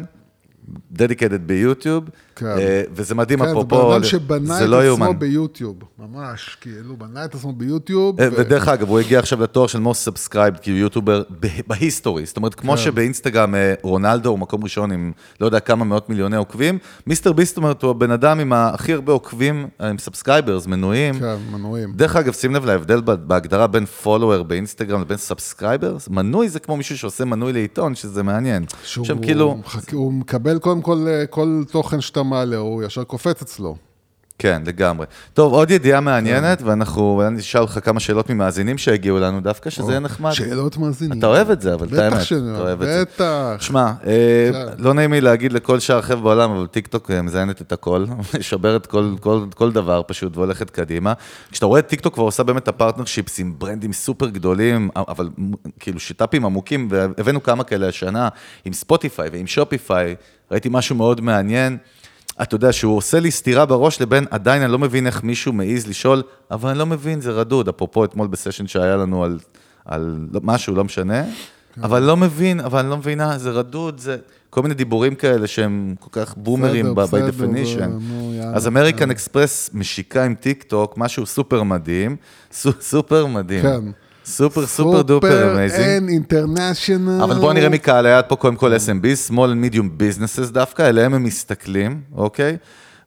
דדיקטד ביוטיוב, כן. אה, וזה מדהים, כן, זה אפרופו, בן אדם שבנה את לא עצמו יאומן. ביוטיוב, ממש, כאילו, בנה את עצמו ביוטיוב. אה, ו- ודרך אגב, הוא הגיע עכשיו לתואר של most subscribed, כאילו יוטיובר ב- ב history. זאת אומרת, כמו כן. שבאינסטגרם אה, רונלדו הוא מקום ראשון עם לא יודע כמה מאות מיליוני עוקבים, מיסטר ביסט אומרת, הוא הבן אדם עם הכי הרבה עוקבים, עם subscribers, מנויים. כן, מנויים. דרך אגב, שים לב להבדל בהגדרה בין follower באינסטגרם לבין subscribers. מנוי זה כמו מישהו שעושה מנוי לעיתון, שזה מעניין. שהוא עכשיו כאילו, הוא מקבל קודם כל כל תוכן שאתה מעלה, הוא ישר קופץ אצלו. כן, לגמרי. טוב, עוד ידיעה כן. מעניינת, ואנחנו, אני אשאל אותך כמה שאלות ממאזינים שהגיעו לנו דווקא, שזה יהיה נחמד. שאלות מאזינים. אתה אוהב את זה, אבל את האמת, בטח שאני אוהב. בטח. שמע, אה, כן. לא נעים לי להגיד לכל שאר החבר'ה בעולם, אבל טיקטוק אה, מזיינת את הכל, משברת כל, דבר פשוט והולכת קדימה. כשאתה רואה את טיקטוק כבר עושה באמת את ה partnerships עם ברנדים סופר גדולים, אבל מ- כאילו setupים עמוקים, והבאנו כמה כאלה השנה, עם ספוטיפיי ועם Shopify, ראיתי משהו מאוד מעניין. אתה יודע שהוא עושה לי סתירה בראש לבין עדיין אני לא מבין איך מישהו מעז לשאול, אבל אני לא מבין, זה רדוד. אפרופו אתמול ב session שהיה לנו על, על משהו, לא משנה, אבל לא מבין, אבל אני לא מבינה, זה רדוד, זה כל מיני דיבורים כאלה שהם כל כך בומרים ב- בסדר, by definition. אז אמריקן אקספרס משיקה עם טיק טוק, משהו סופר מדהים, su- super מדהים. כן. super super duper amazing. אין אינטרנשיונל. אבל בואו נראה מקהל היעד פה קודם כל SMB, small and medium businesses דווקא, אליהם הם מסתכלים, אוקיי?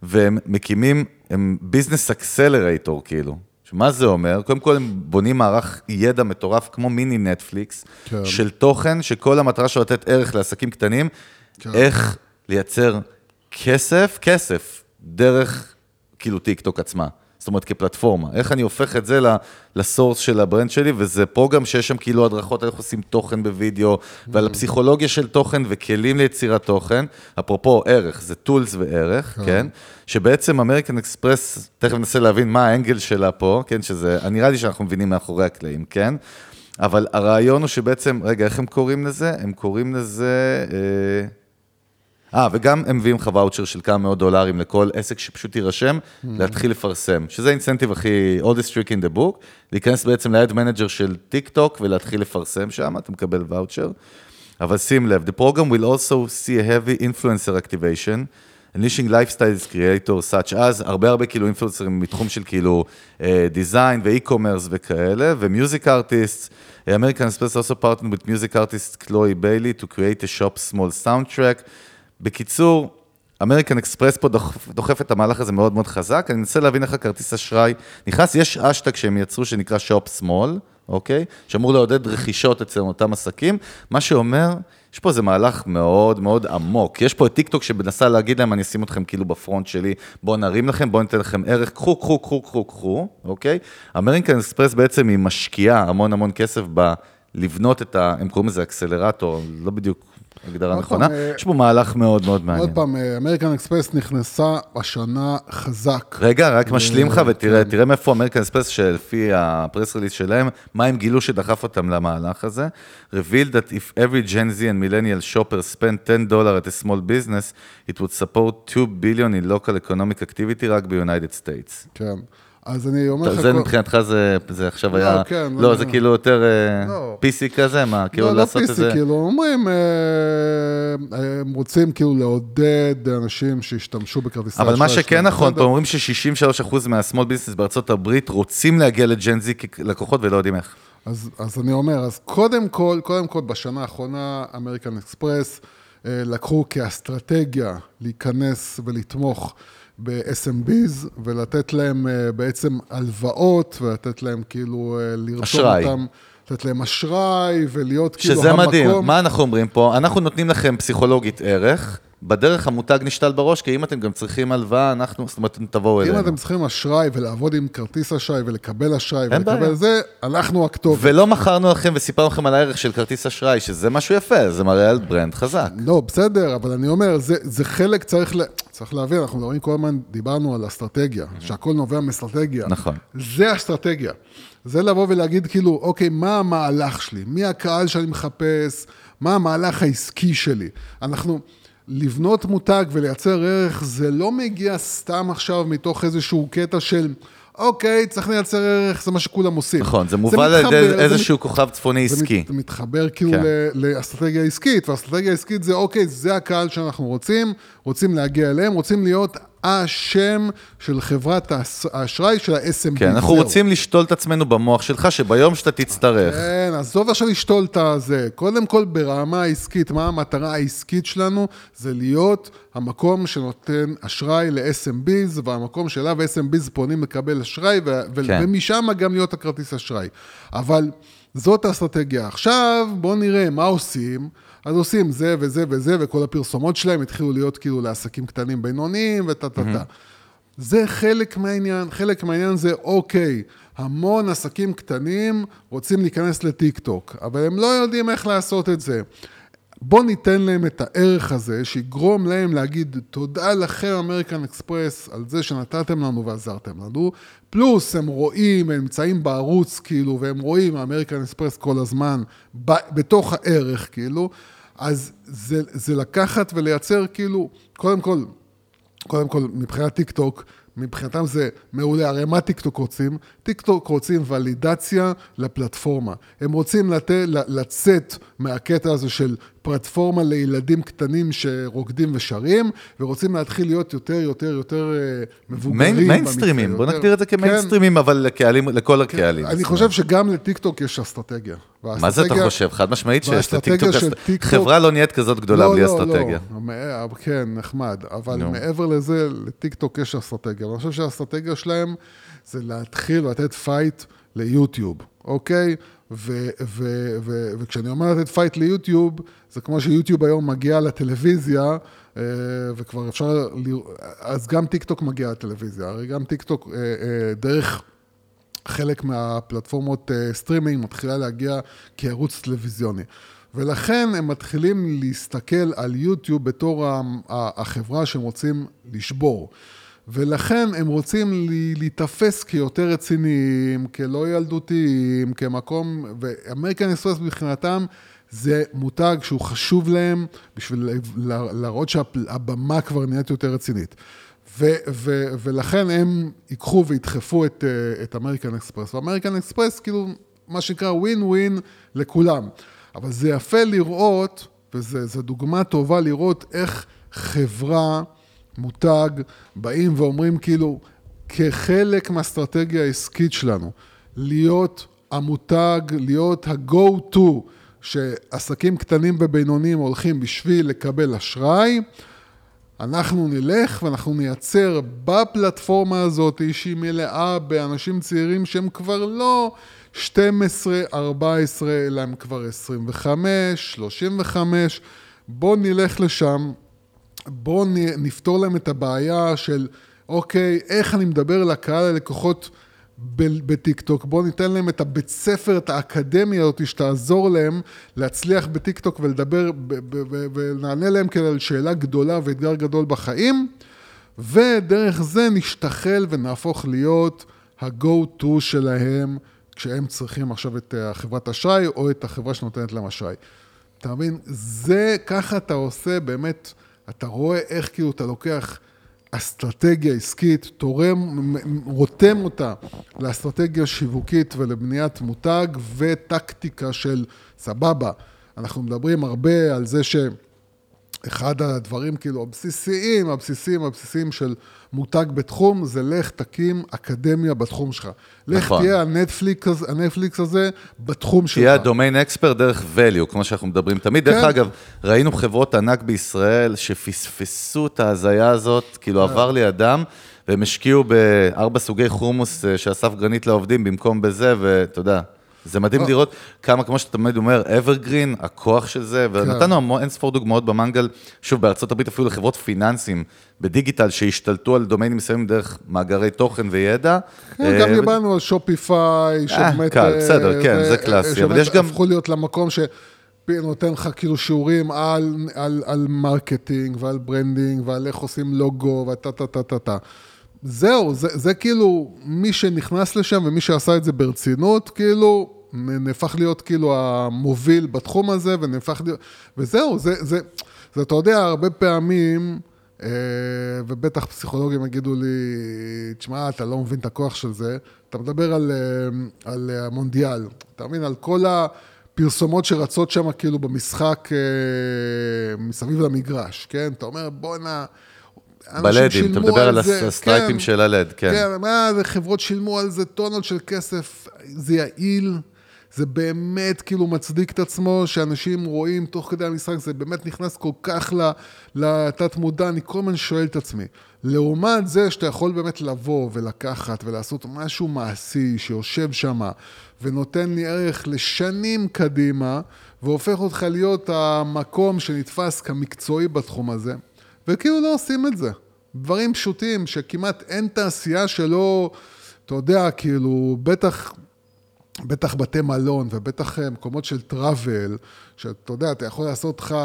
והם מקימים, הם business accelerator כאילו. מה זה אומר? קודם כל הם בונים מערך ידע מטורף כמו מיני נטפליקס, כן. של תוכן שכל המטרה שלו לתת ערך לעסקים קטנים, כן. איך לייצר כסף, כסף, דרך כאילו טיק טוק עצמה. זאת אומרת, כפלטפורמה. איך אני הופך את זה ל source של הברנד שלי, וזה פה גם שיש שם כאילו הדרכות על איך עושים תוכן בווידאו, ועל הפסיכולוגיה של תוכן וכלים ליצירת תוכן. אפרופו ערך, זה tools וערך, כן? שבעצם אמריקן אקספרס, תכף ננסה להבין מה ה angle שלה פה, כן? שזה, נראה לי שאנחנו מבינים מאחורי הקלעים, כן? אבל הרעיון הוא שבעצם, רגע, איך הם קוראים לזה? הם קוראים לזה... אה, אה, וגם הם מביאים לך ואוצ'ר של כמה מאות דולרים לכל עסק שפשוט יירשם, להתחיל לפרסם, שזה ה incentive הכי, oldest trick in the book, להיכנס בעצם ל-ad manager של טיק טוק ולהתחיל לפרסם שם, אתה מקבל ואוצ'ר. אבל שים לב, the program will also see a heavy influencer activation, unleashing lifestyles creators such as, הרבה הרבה כאילו אינפלואנסרים מתחום של כאילו design ו e-commerce וכאלה, ו music artist, American Express also partnered with music artist Chloe Bailey to create a shop small soundtrack. בקיצור, אמריקן אקספרס פה דוחף, דוחף את המהלך הזה מאוד מאוד חזק, אני מנסה להבין איך הכרטיס אשראי נכנס, יש האשטג שהם יצרו שנקרא shop small, אוקיי? שאמור לעודד רכישות אצל אותם עסקים, מה שאומר, יש פה איזה מהלך מאוד מאוד עמוק, יש פה את טיקטוק שמנסה להגיד להם, אני אשים אתכם כאילו ב front שלי, בואו נרים לכם, בואו ניתן לכם ערך, קחו, קחו, קחו, קחו, קחו, אוקיי? אמריקן אקספרס בעצם היא משקיעה המון המון כסף ב... לבנות את ה... הם קוראים לזה accelerator, לא בדיוק הגדרה עוד נכונה, אה, יש פה מהלך מאוד מאוד מעניין. עוד פעם, אמריקן אקספרס נכנסה השנה חזק. רגע, רק משלים לך כן. ותראה, תראה מאיפה אמריקן אקספרס, שלפי הפרס ריליס שלהם, מה הם גילו שדחף אותם למהלך הזה. revealed that if every Gen Z and millennial shopper spend 10 דולר at a small business, it would support 2 billion in local economic activity רק ב-United States. כן. אז אני אומר לך... זה מבחינתך זה, זה עכשיו לא, היה, כן, לא, לא, זה לא. כאילו יותר אה, לא. PC כזה, מה, כאילו לא, לא לעשות פיסי, איזה... כאילו, אומרים, אה, הם רוצים כאילו לעודד אנשים שישתמשו בכרטיסי אבל מה אשראי שכן. נכון. פה אומרים ש-63% מה small business בארצות הברית רוצים להגיע ל Gen Z כלקוחות ולא יודעים איך. אז, אז אני אומר, אז קודם כל, קודם כל, בשנה האחרונה, אמריקן אקספרס אה, לקחו כאסטרטגיה להיכנס ולתמוך ב-SMBs ולתת להם אה, בעצם הלוואות ולתת להם כאילו אה, לרשום אשראי. אותם, לתת להם אשראי ולהיות כאילו שזה המקום. מדהים, מה אנחנו אומרים פה? אנחנו נותנים לכם פסיכולוגית ערך, בדרך המותג נשתל בראש, כי אם אתם גם צריכים הלוואה, אנחנו, זאת אומרת, תבואו אם אלינו. אתם צריכים אשראי ולעבוד עם כרטיס אשראי ולקבל אשראי. ולקבל זה, אנחנו הכתובת. ולא מכרנו לכם וסיפרנו לכם על הערך של כרטיס אשראי, שזה משהו יפה, זה מראה על ברנד חזק. לא, בסדר, אבל אני אומר, זה, זה חלק, צריך, ל... צריך להבין, אנחנו מדברים כל הזמן, דיברנו על אסטרטגיה, שהכל נובע מאסטרטגיה. נכון. זה אסטרטגיה. זה לבוא ולהגיד כאילו, אוקיי, מה המהלך שלי? מי הקהל שאני מחפש? מה המהלך העסקי שלי? אנחנו, לבנות מותג ולייצר ערך, זה לא מגיע סתם עכשיו מתוך איזשהו קטע של, אוקיי, צריך לייצר ערך, זה מה שכולם עושים. נכון, זה מובל על ידי זה איזשהו כוכב צפוני זה עסקי. מת, מתחבר כאילו כן. כן. לאסטרטגיה עסקית, והאסטרטגיה העסקית זה אוקיי, זה הקהל שאנחנו רוצים, רוצים להגיע אליהם, רוצים להיות השם של חברת האשראי של ה-SMB. כן, אנחנו. רוצים לשתול את עצמנו במוח שלך, שביום שאתה תצטרך. כן, עזוב עכשיו לשתול את הזה. קודם כל, ברמה העסקית, מה המטרה העסקית שלנו? זה להיות המקום שנותן אשראי ל-SMBs, והמקום שאליו SMBs פונים לקבל אשראי, ו- כן. ומשם גם להיות הכרטיס אשראי. אבל זאת האסטרטגיה. עכשיו, בואו נראה מה עושים. אז עושים זה וזה וזה, וכל הפרסומות שלהם התחילו להיות כאילו לעסקים קטנים בינוניים, וטה טה טה. זה חלק מהעניין, חלק מהעניין זה אוקיי, המון עסקים קטנים רוצים להיכנס לטיק טוק, אבל הם לא יודעים איך לעשות את זה. בואו ניתן להם את הערך הזה, שיגרום להם להגיד תודה לכם אמריקן אקספרס על זה שנתתם לנו ועזרתם לנו, פלוס הם רואים, הם נמצאים בערוץ כאילו, והם רואים אמריקן אקספרס כל הזמן, ב, בתוך הערך כאילו, אז זה, זה לקחת ולייצר כאילו, קודם כל, קודם כל, מבחינת טיק טוק, מבחינתם זה מעולה, הרי מה טיק טוק רוצים? טיק טוק רוצים ולידציה לפלטפורמה. הם רוצים לת... לצאת מהקטע הזה של פלטפורמה לילדים קטנים שרוקדים ושרים, ורוצים להתחיל להיות יותר, יותר, יותר אה, מבוגרים. mainstreamים, בוא נגדיר את זה כן. כ mainstreamים, אבל לקהלים, לכל הקהלים. אני חושב. שגם לטיק טוק יש אסטרטגיה. מה זה אתה חושב? חד משמעית שיש לטיקטוק, של אסט- טיק טוק- חברה לא נהיית כזאת גדולה בלי לא, אסטרטגיה. לא, לא, כן, נחמד, אבל נו. מעבר לזה, לטיקטוק יש אסטרטגיה, ואני חושב שהאסטרטגיה שלהם זה להתחיל לתת fight ליוטיוב, אוקיי? ו- ו- ו- וכשאני אומר לתת fight ליוטיוב, זה כמו שיוטיוב היום מגיע לטלוויזיה, אה, וכבר אפשר, לראות- אז גם טיקטוק מגיע לטלוויזיה, הרי גם טיקטוק אה, אה, דרך... חלק מהפלטפורמות סטרימינג מתחילה להגיע כערוץ טלוויזיוני. ולכן הם מתחילים להסתכל על יוטיוב בתור החברה שהם רוצים לשבור. ולכן הם רוצים להיתפס כיותר רציניים, כלא ילדותיים, כמקום, ו American Express מבחינתם זה מותג שהוא חשוב להם בשביל לה- להראות שהבמה כבר נהיית יותר רצינית. ו- ו- ולכן הם ייקחו וידחפו את, אה, את American Express. ו American Express, כאילו, מה שנקרא ווין ווין לכולם. אבל זה יפה לראות, וזו דוגמה טובה לראות איך חברה, מותג, באים ואומרים כאילו, כחלק מהאסטרטגיה העסקית שלנו, להיות המותג, להיות ה-go to, שעסקים קטנים ובינוניים הולכים בשביל לקבל אשראי, אנחנו נלך ואנחנו נייצר בפלטפורמה הזאת שהיא מלאה באנשים צעירים שהם כבר לא 12, 14, אלא הם כבר 25, 35. בואו נלך לשם, בואו נפתור להם את הבעיה של, אוקיי, איך אני מדבר לקהל הלקוחות בטיקטוק, בואו ניתן להם את הבית ספר, את האקדמיה הזאת שתעזור להם להצליח בטיקטוק ולדבר, ונענה להם כאלה על שאלה גדולה ואתגר גדול בחיים, ודרך זה נשתחל ונהפוך להיות ה-go to שלהם כשהם צריכים עכשיו את אה, החברת אשראי או את החברה שנותנת להם אשראי. אתה מבין? זה, ככה אתה עושה באמת, אתה רואה איך כאילו אתה לוקח אסטרטגיה עסקית, תורם, רותם אותה לאסטרטגיה שיווקית ולבניית מותג וטקטיקה של סבבה. אנחנו מדברים הרבה על זה ש... אחד הדברים כאילו הבסיסיים, הבסיסיים, הבסיסיים של מותג בתחום, זה לך, תקים אקדמיה בתחום שלך. לך נכון. תהיה ה Netflix, ה Netflix הזה בתחום שלך. תהיה ה domain expert דרך value, כמו שאנחנו מדברים תמיד. דרך כן. אגב, ראינו חברות ענק בישראל שפספסו את ההזיה הזאת, כאילו כן. עבר לידם, והם השקיעו בארבע סוגי חומוס אה, שאסף גרנית לעובדים במקום בזה, ואתה יודע, זה מדהים לא. לראות כמה, כמו שאתה תמיד אומר, evergreen, הכוח של זה, כן. ונתנו אין ספור דוגמאות במנגל, שוב, בארצות הברית אפילו לחברות פיננסים בדיגיטל שהשתלטו על דומיינים מסוימים דרך מאגרי תוכן וידע. כן, גם אה, דיברנו על Shopify, שבאמת... קל, אה, בסדר, כן, זה קלאסי, אבל יש גם- הפכו להיות למקום שנותן לך כאילו שיעורים על, על, על marketing ועל branding ועל איך עושים לוגו וטה טה טה טה טה. זהו, זה, זה כאילו, מי שנכנס לשם ומי שעשה את זה ברצינות, כאילו, נהפך להיות כאילו המוביל בתחום הזה, ונהפך להיות, וזהו, זה, זה, זה, אתה יודע, הרבה פעמים, אה, ובטח פסיכולוגים יגידו לי, תשמע, אתה לא מבין את הכוח של זה, אתה מדבר על, אה, על המונדיאל, אתה מבין, על כל הפרסומות שרצות שם כאילו במשחק אה, מסביב למגרש, כן? אתה אומר, בואנה... בלדים, אתה מדבר על זה, הסטרייפים כן. של הלד, כן. כן, מה, זה חברות שילמו על זה טונות של כסף, זה יעיל, זה באמת כאילו מצדיק את עצמו, שאנשים רואים תוך כדי המשחק, זה באמת נכנס כל כך לתת מודע, אני כל הזמן שואל את עצמי. לעומת זה שאתה יכול באמת לבוא ולקחת ולעשות משהו מעשי שיושב שם ונותן לי ערך לשנים קדימה, והופך אותך להיות המקום שנתפס כמקצועי בתחום הזה, וכאילו לא עושים את זה. דברים פשוטים שכמעט אין תעשייה שלא, אתה יודע, כאילו, בטח, בטח בתי מלון ובטח אה, מקומות של טראבל, שאתה יודע, אתה יכול לעשות לך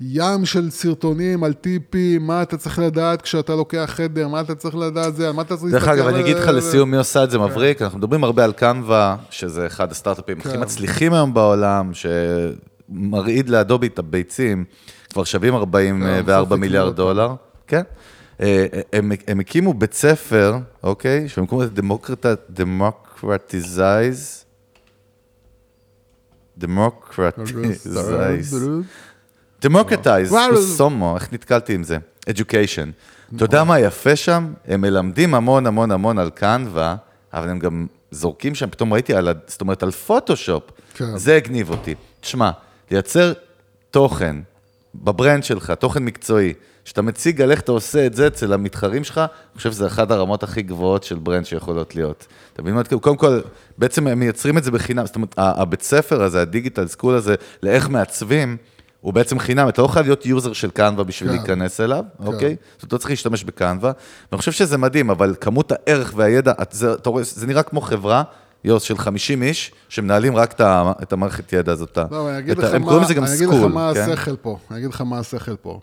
ים של סרטונים על טיפים, מה אתה צריך לדעת כשאתה לוקח חדר, מה אתה צריך לדעת זה, על מה אתה צריך דרך אגב, אני אגיד לך לסיום מי עושה את זה מבריק, אנחנו מדברים הרבה על קנווה, שזה אחד הסטארט-אפים הכי כן. מצליחים היום בעולם, שמרעיד לאדובי את הביצים, כבר שווים 44 סופי מיליארד. דולר, כן? אה, הם, הם הקימו בית ספר, אוקיי, שהם קוראים לזה democratize, democratize. democratize. סומו, איך נתקלתי עם זה? education. אתה יודע מה יפה שם? הם מלמדים המון המון המון על Canva, אבל הם גם זורקים שם, פתאום ראיתי על, זאת אומרת, על פוטושופ. כן. זה הגניב אותי. תשמע, לייצר תוכן ב brand שלך, תוכן מקצועי, שאתה מציג על איך אתה עושה את זה אצל המתחרים שלך, אני חושב שזה אחת הרמות הכי גבוהות של brand שיכולות להיות. אתה מבין מה? קודם כל, בעצם הם מייצרים את זה בחינם, זאת אומרת, הבית ספר הזה, ה digital school הזה, לאיך מעצבים, הוא בעצם חינם, אתה לא חייב להיות user של Canva בשביל כן. להיכנס אליו, אוקיי? זאת אומרת, לא צריך להשתמש ב Canva, ואני חושב שזה מדהים, אבל כמות הערך והידע, זה, אתה רואה, זה נראה כמו חברה, יוס, של 50 איש, שמנהלים רק את, המערכת ידע הזאת. לא, אני אגיד לך מה, קוראים לזה גם אני אגיד לך סקול, מה? השכל פה, אני אגיד לך מה השכל פה.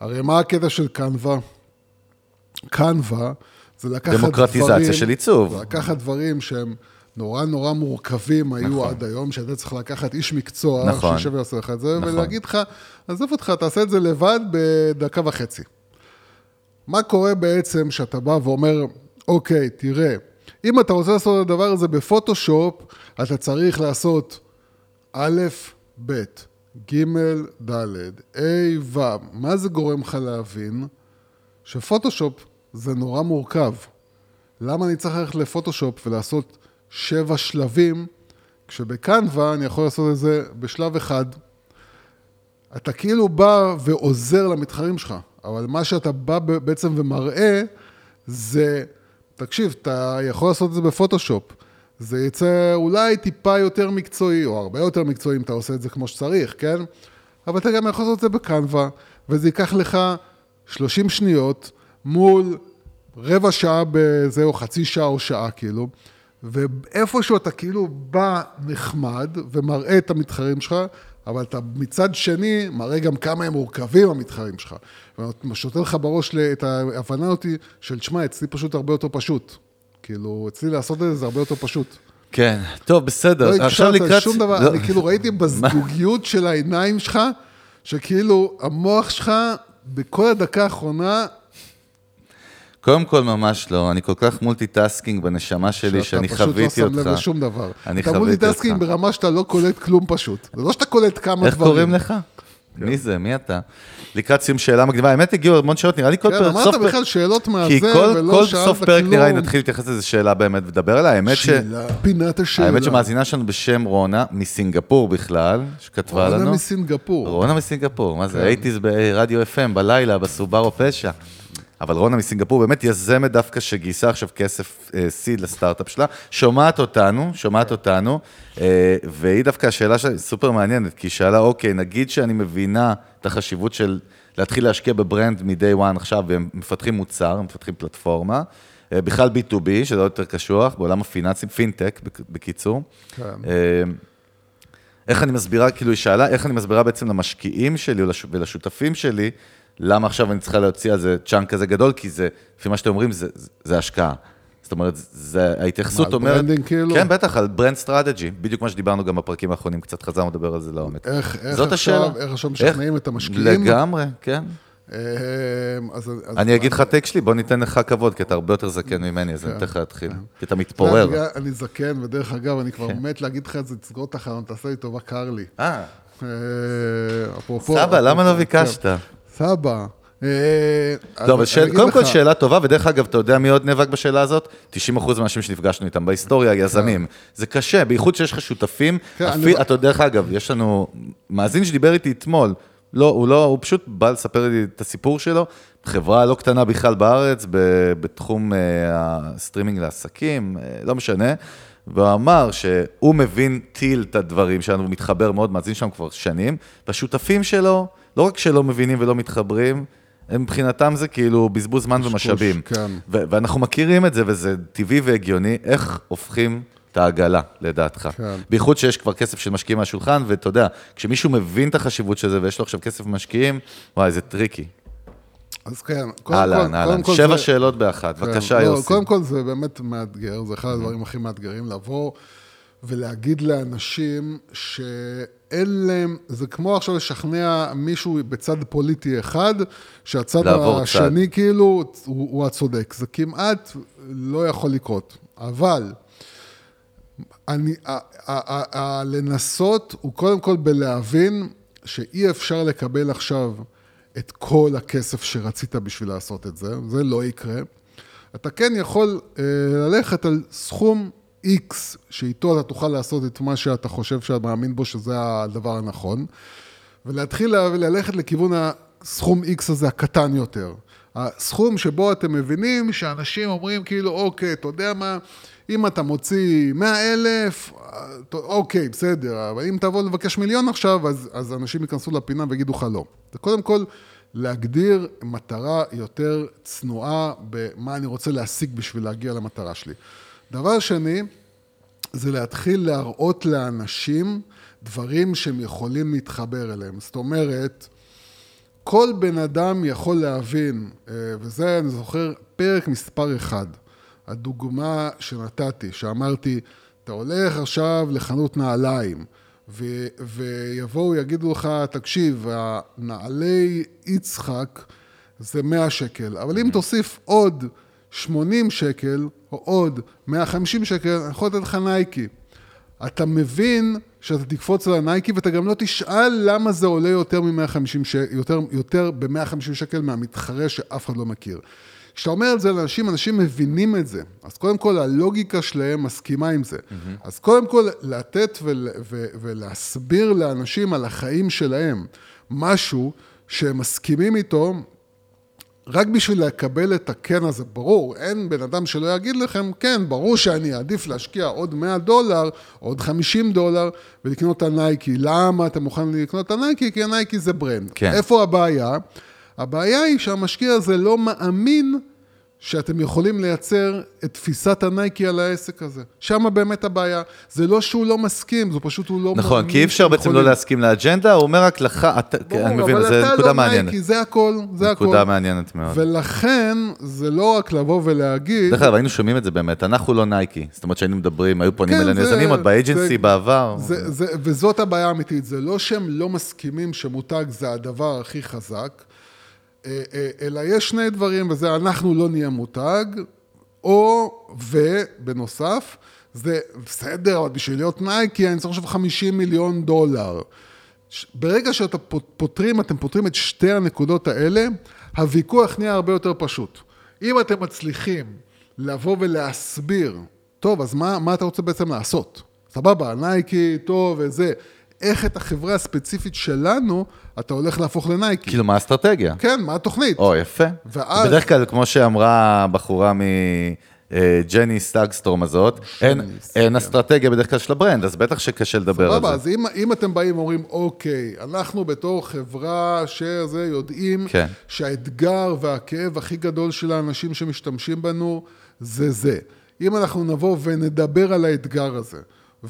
הרי מה הקטע של קנווה? קנווה זה לקחת דברים... דמוקרטיזציה של עיצוב. זה לקחת דברים שהם נורא נורא מורכבים היו נכון. עד היום, שאתה צריך לקחת איש מקצוע, נכון. שישב ויעשה לך את זה, נכון. ולהגיד לך, עזוב אותך, תעשה את זה לבד בדקה וחצי. מה קורה בעצם שאתה בא ואומר, אוקיי, תראה, אם אתה רוצה לעשות את הדבר הזה בפוטושופ, אתה צריך לעשות א', ב', ג', ד', ה', ו'. מה זה גורם לך להבין? שפוטושופ זה נורא מורכב. למה אני צריך ללכת לפוטושופ ולעשות שבע שלבים, כשבקנווה אני יכול לעשות את זה בשלב אחד. אתה כאילו בא ועוזר למתחרים שלך, אבל מה שאתה בא בעצם ומראה זה, תקשיב, אתה יכול לעשות את זה בפוטושופ. זה יצא אולי טיפה יותר מקצועי, או הרבה יותר מקצועי אם אתה עושה את זה כמו שצריך, כן? אבל אתה גם יכול לעשות את זה בקנווה, וזה ייקח לך 30 שניות מול רבע שעה בזה, או חצי שעה או שעה, כאילו. ואיפשהו אתה כאילו בא נחמד ומראה את המתחרים שלך, אבל אתה מצד שני מראה גם כמה הם מורכבים המתחרים שלך. ושותל לך בראש את ההבנה אותי של, תשמע, אצלי פשוט הרבה יותר פשוט. כאילו, אצלי לעשות את זה זה הרבה יותר פשוט. כן, טוב, בסדר. לא עכשיו הקשבת לקראת... שום דבר, לא. אני כאילו ראיתי בזגוגיות של העיניים שלך, שכאילו המוח שלך בכל הדקה האחרונה, קודם כל, ממש לא. אני כל כך multitasking בנשמה שלי, שאני שאתה פשוט לא חוויתי שם אותך. לב לשום דבר. אני אתה חוויתי multitasking אותך. ברמה שאתה לא קולט כלום פשוט. זה לא שאתה קולט כמה איך דברים. קוראים לך? מי זה? מי אתה? לקראת סיום שאלה מקדימה, האמת הגיעו המון שאלות, נראה לי כל כן, פרק, אמרת סוף פרק- בכלל שאלות מהזה, כי כל, ולא כל שאלת סוף פרק נראה לי כלום. נתחיל להתייחס לאיזה שאלה באמת ולדבר עליה. האמת ש... שאלה, פינת השאלה. האמת שמאזינה שלנו בשם רונה, מסינגפור בכלל, שכתבה רונה לנו. מסינגפור. רונה מסינגפור, מה כן. זה? הייתי ברדיו FM בלילה, בסובארו פשע. אבל רונה מסינגפור באמת יזמת דווקא שגייסה עכשיו כסף אה, סיד לסטארט-אפ שלה, שומעת אותנו, כן. שומעת אותנו, אה, והיא דווקא, השאלה שלה סופר מעניינת, כי היא שאלה, אוקיי, נגיד שאני מבינה את החשיבות של להתחיל להשקיע ב brand מ-day one עכשיו, והם מפתחים מוצר, הם מפתחים פלטפורמה, אה, בכלל B2B, שזה עוד יותר קשוח, בעולם הפיננסים, פינטק, בק- בקיצור. כן. אה, איך אני מסבירה, כאילו היא שאלה, איך אני מסבירה בעצם למשקיעים שלי ולש- ולשותפים שלי, למה עכשיו אני צריכה להוציא על זה chunk כזה גדול, כי זה, לפי מה שאתם אומרים, זה, זה השקעה. זאת אומרת, זה, ההתייחסות על אומרת... branding כאילו? כן, בטח, על brand strategy, בדיוק מה שדיברנו גם בפרקים האחרונים, קצת חזרנו לדבר על זה לעומק. איך, איך זאת עכשיו, השאלה. איך עכשיו משכנעים את המשקיעים? לגמרי, כן. אה, אז, אז, אני אגיד לך take שלי, בוא ניתן לך כבוד, כי אתה הרבה יותר זקן ממני, אז אני אתן לך להתחיל. כי אתה מתפורר. אני זקן, ודרך אגב, אני כבר כן. מת להגיד לך את זה, תסגור את החלון, תעשה לי טובה, קר לי. אה, אה, אפרופו... סבא, למה לא ביקשת? כן. סבא. אה, לא, אבל שאל- אגיד קודם כל שאלה טובה, ודרך אגב, אתה יודע מי עוד נאבק בשאלה הזאת? 90% מהאנשים שנפגשנו איתם בהיסטוריה, יזמים. זה קשה, בייחוד שיש לך שותפים. כן, אתה יודע, דרך אגב, יש לנו מאזין שדיבר איתי אתמול, לא, הוא לא, הוא פשוט בא לספר לי את הסיפור שלו, חברה לא קטנה בכלל בארץ, בתחום אה, הסטרימינג לעסקים, אה, לא משנה. והוא אמר שהוא מנטיל את הדברים שלנו, הוא מתחבר מאוד, מאזין שם כבר שנים, והשותפים שלו, לא רק שלא מבינים ולא מתחברים, הם מבחינתם זה כאילו בזבוז זמן ומשאבים. כן. ו- ואנחנו מכירים את זה, וזה טבעי והגיוני, איך הופכים את העגלה, לדעתך. כן. בייחוד שיש כבר כסף של משקיעים על השולחן, ואתה יודע, כשמישהו מבין את החשיבות של זה ויש לו עכשיו כסף משקיעים, וואי, זה tricky. אז כן, קודם אהלן, כל- אהלן. קודם כל שבע זה- שאלות באחת, כן, בבקשה, לא, יוסי. קודם כל זה באמת מאתגר, זה אחד הדברים הכי מאתגרים לבוא ולהגיד לאנשים שאין להם, זה כמו עכשיו לשכנע מישהו בצד פוליטי אחד, שהצד לעבור צד. השני כאילו הוא, הוא הצודק. זה כמעט לא יכול לקרות. אבל אני, ה, ה, ה, ה, לנסות הוא קודם כל בלהבין שאי אפשר לקבל עכשיו את כל הכסף שרצית בשביל לעשות את זה, זה לא יקרה. אתה כן יכול אה, ללכת על סכום X, שאיתו אתה תוכל לעשות את מה שאתה חושב שאתה מאמין בו שזה הדבר הנכון, ולהתחיל ללכת לכיוון הסכום X הזה הקטן יותר. הסכום שבו אתם מבינים שאנשים אומרים כאילו, אוקיי, אתה יודע מה, אם אתה מוציא 100 אלף, אוקיי, בסדר, אבל אם תבוא לבקש מיליון עכשיו, אז, אז אנשים ייכנסו לפינה ויגידו לך לא. זה קודם כל להגדיר מטרה יותר צנועה במה אני רוצה להשיג בשביל להגיע למטרה שלי. דבר שני, זה להתחיל להראות לאנשים דברים שהם יכולים להתחבר אליהם. זאת אומרת, כל בן אדם יכול להבין, אה, וזה אני זוכר פרק מספר אחד, הדוגמה שנתתי, שאמרתי, אתה הולך עכשיו לחנות נעליים, ו- ויבואו, יגידו לך, תקשיב, הנעלי יצחק זה 100 שקל, אבל אם תוסיף עוד 80 שקל, או עוד 150 שקל, אני יכול לתת לך נייקי. אתה מבין שאתה תקפוץ על הנייקי ואתה גם לא תשאל למה זה עולה יותר מ-150 שקל, יותר, יותר ב-150 שקל מהמתחרה שאף אחד לא מכיר. כשאתה אומר את זה לאנשים, אנשים מבינים את זה. אז קודם כל, הלוגיקה שלהם מסכימה עם זה. Mm-hmm. אז קודם כל, לתת ול, ו, ולהסביר לאנשים על החיים שלהם משהו שהם מסכימים איתו, רק בשביל לקבל את הכן הזה, ברור, אין בן אדם שלא יגיד לכם, כן, ברור שאני אעדיף להשקיע עוד 100 דולר, עוד 50 דולר, ולקנות את ה Nike. למה אתה מוכן לקנות את ה Nike? כי ה Nike זה brand. כן. איפה הבעיה? הבעיה היא שהמשקיע הזה לא מאמין שאתם יכולים לייצר את תפיסת ה Nike על העסק הזה. שם באמת הבעיה. זה לא שהוא לא מסכים, זה פשוט הוא לא נכון, כי אי אפשר בעצם לא יכולים. להסכים לאג'נדה, הוא אומר רק לך, אתה- ברור, אני מבין, זו נקודה לא מעניינת. Nike, זה הכל, זה הכל. נקודה מעניינת מאוד. ולכן, זה לא רק לבוא ולהגיד... דרך אגב, היינו שומעים את זה באמת, אנחנו לא Nike. זאת אומרת שהיינו מדברים, היו פונים כן, אלינו יזמים עוד ב agency זה- בעבר. זה, זה, וזאת הבעיה האמיתית, זה לא שהם לא מסכימים שמותג זה הדבר הכי חזק, אלא יש שני דברים, וזה אנחנו לא נהיה מותג, או, ובנוסף, זה בסדר, אבל בשביל להיות נייקי אני צריך עכשיו 50 מיליון דולר. ברגע שאתם פותרים, אתם פותרים את שתי הנקודות האלה, הוויכוח נהיה הרבה יותר פשוט. אם אתם מצליחים לבוא ולהסביר, טוב, אז מה, מה אתה רוצה בעצם לעשות? סבבה, נייקי, טוב, וזה. איך את החברה הספציפית שלנו, אתה הולך להפוך לנייקי? כאילו, מה האסטרטגיה? כן, מה התוכנית? או, יפה. ואז- בדרך כלל, כמו שאמרה הבחורה מג'ני סטאגסטורם הזאת, אין- אין אסטרטגיה בדרך כלל של ה brand, אז בטח שקשה לדבר על סבבה, זה. אז אם, אם אתם באים ואומרים, אוקיי, אנחנו בתור חברה שזה יודעים כן. שהאתגר והכאב הכי גדול של האנשים שמשתמשים בנו זה זה. אם אנחנו נבוא ונדבר על האתגר הזה,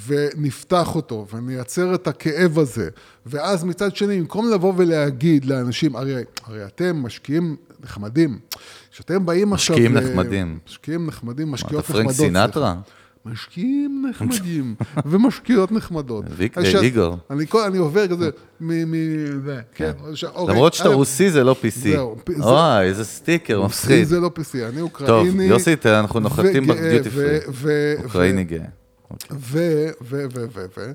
ונפתח אותו, ונייצר את הכאב הזה, ואז מצד שני, במקום לבוא ולהגיד לאנשים, הרי, הרי אתם משקיעים נחמדים, כשאתם באים עכשיו... משקיעים נחמדים. משקיעים נחמדים, אתה משקיעות פרנק נחמדות. סליחה. סינטרה? משקיעים נחמדים ומשקיעות נחמדות. איגור. אני כל- אני עובר כזה, מ... מ... זה, כן. עכשיו, אוקיי, למרות שאתה א', רוסי זה לא PC. זהו, זה- וואי, איזה סטיקר, מפחיד. זה לא PC, אני טוב, אוקראיני. יוסי, ת- אנחנו נוחתים בדיוטי פרי. אוקראיני גאה. ו... ו... ו... ו... ו...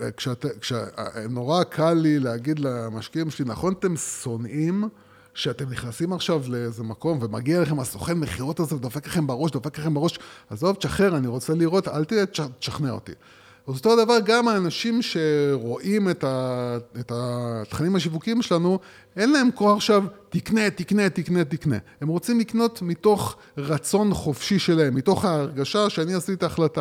וכשנורא קל לי להגיד למשקיעים שלי, נכון אתם שונאים שאתם נכנסים עכשיו לאיזה מקום ומגיע לכם הסוכן מכירות הזה ודופק לכם בראש, דופק לכם בראש, עזוב, תשחרר, אני רוצה לראות, אל תשכנע אותי. אז אותו דבר גם האנשים שרואים את, ה, את התכנים השיווקיים שלנו, אין להם כוח עכשיו, תקנה, תקנה, תקנה, תקנה. הם רוצים לקנות מתוך רצון חופשי שלהם, מתוך ההרגשה שאני עשיתי את ההחלטה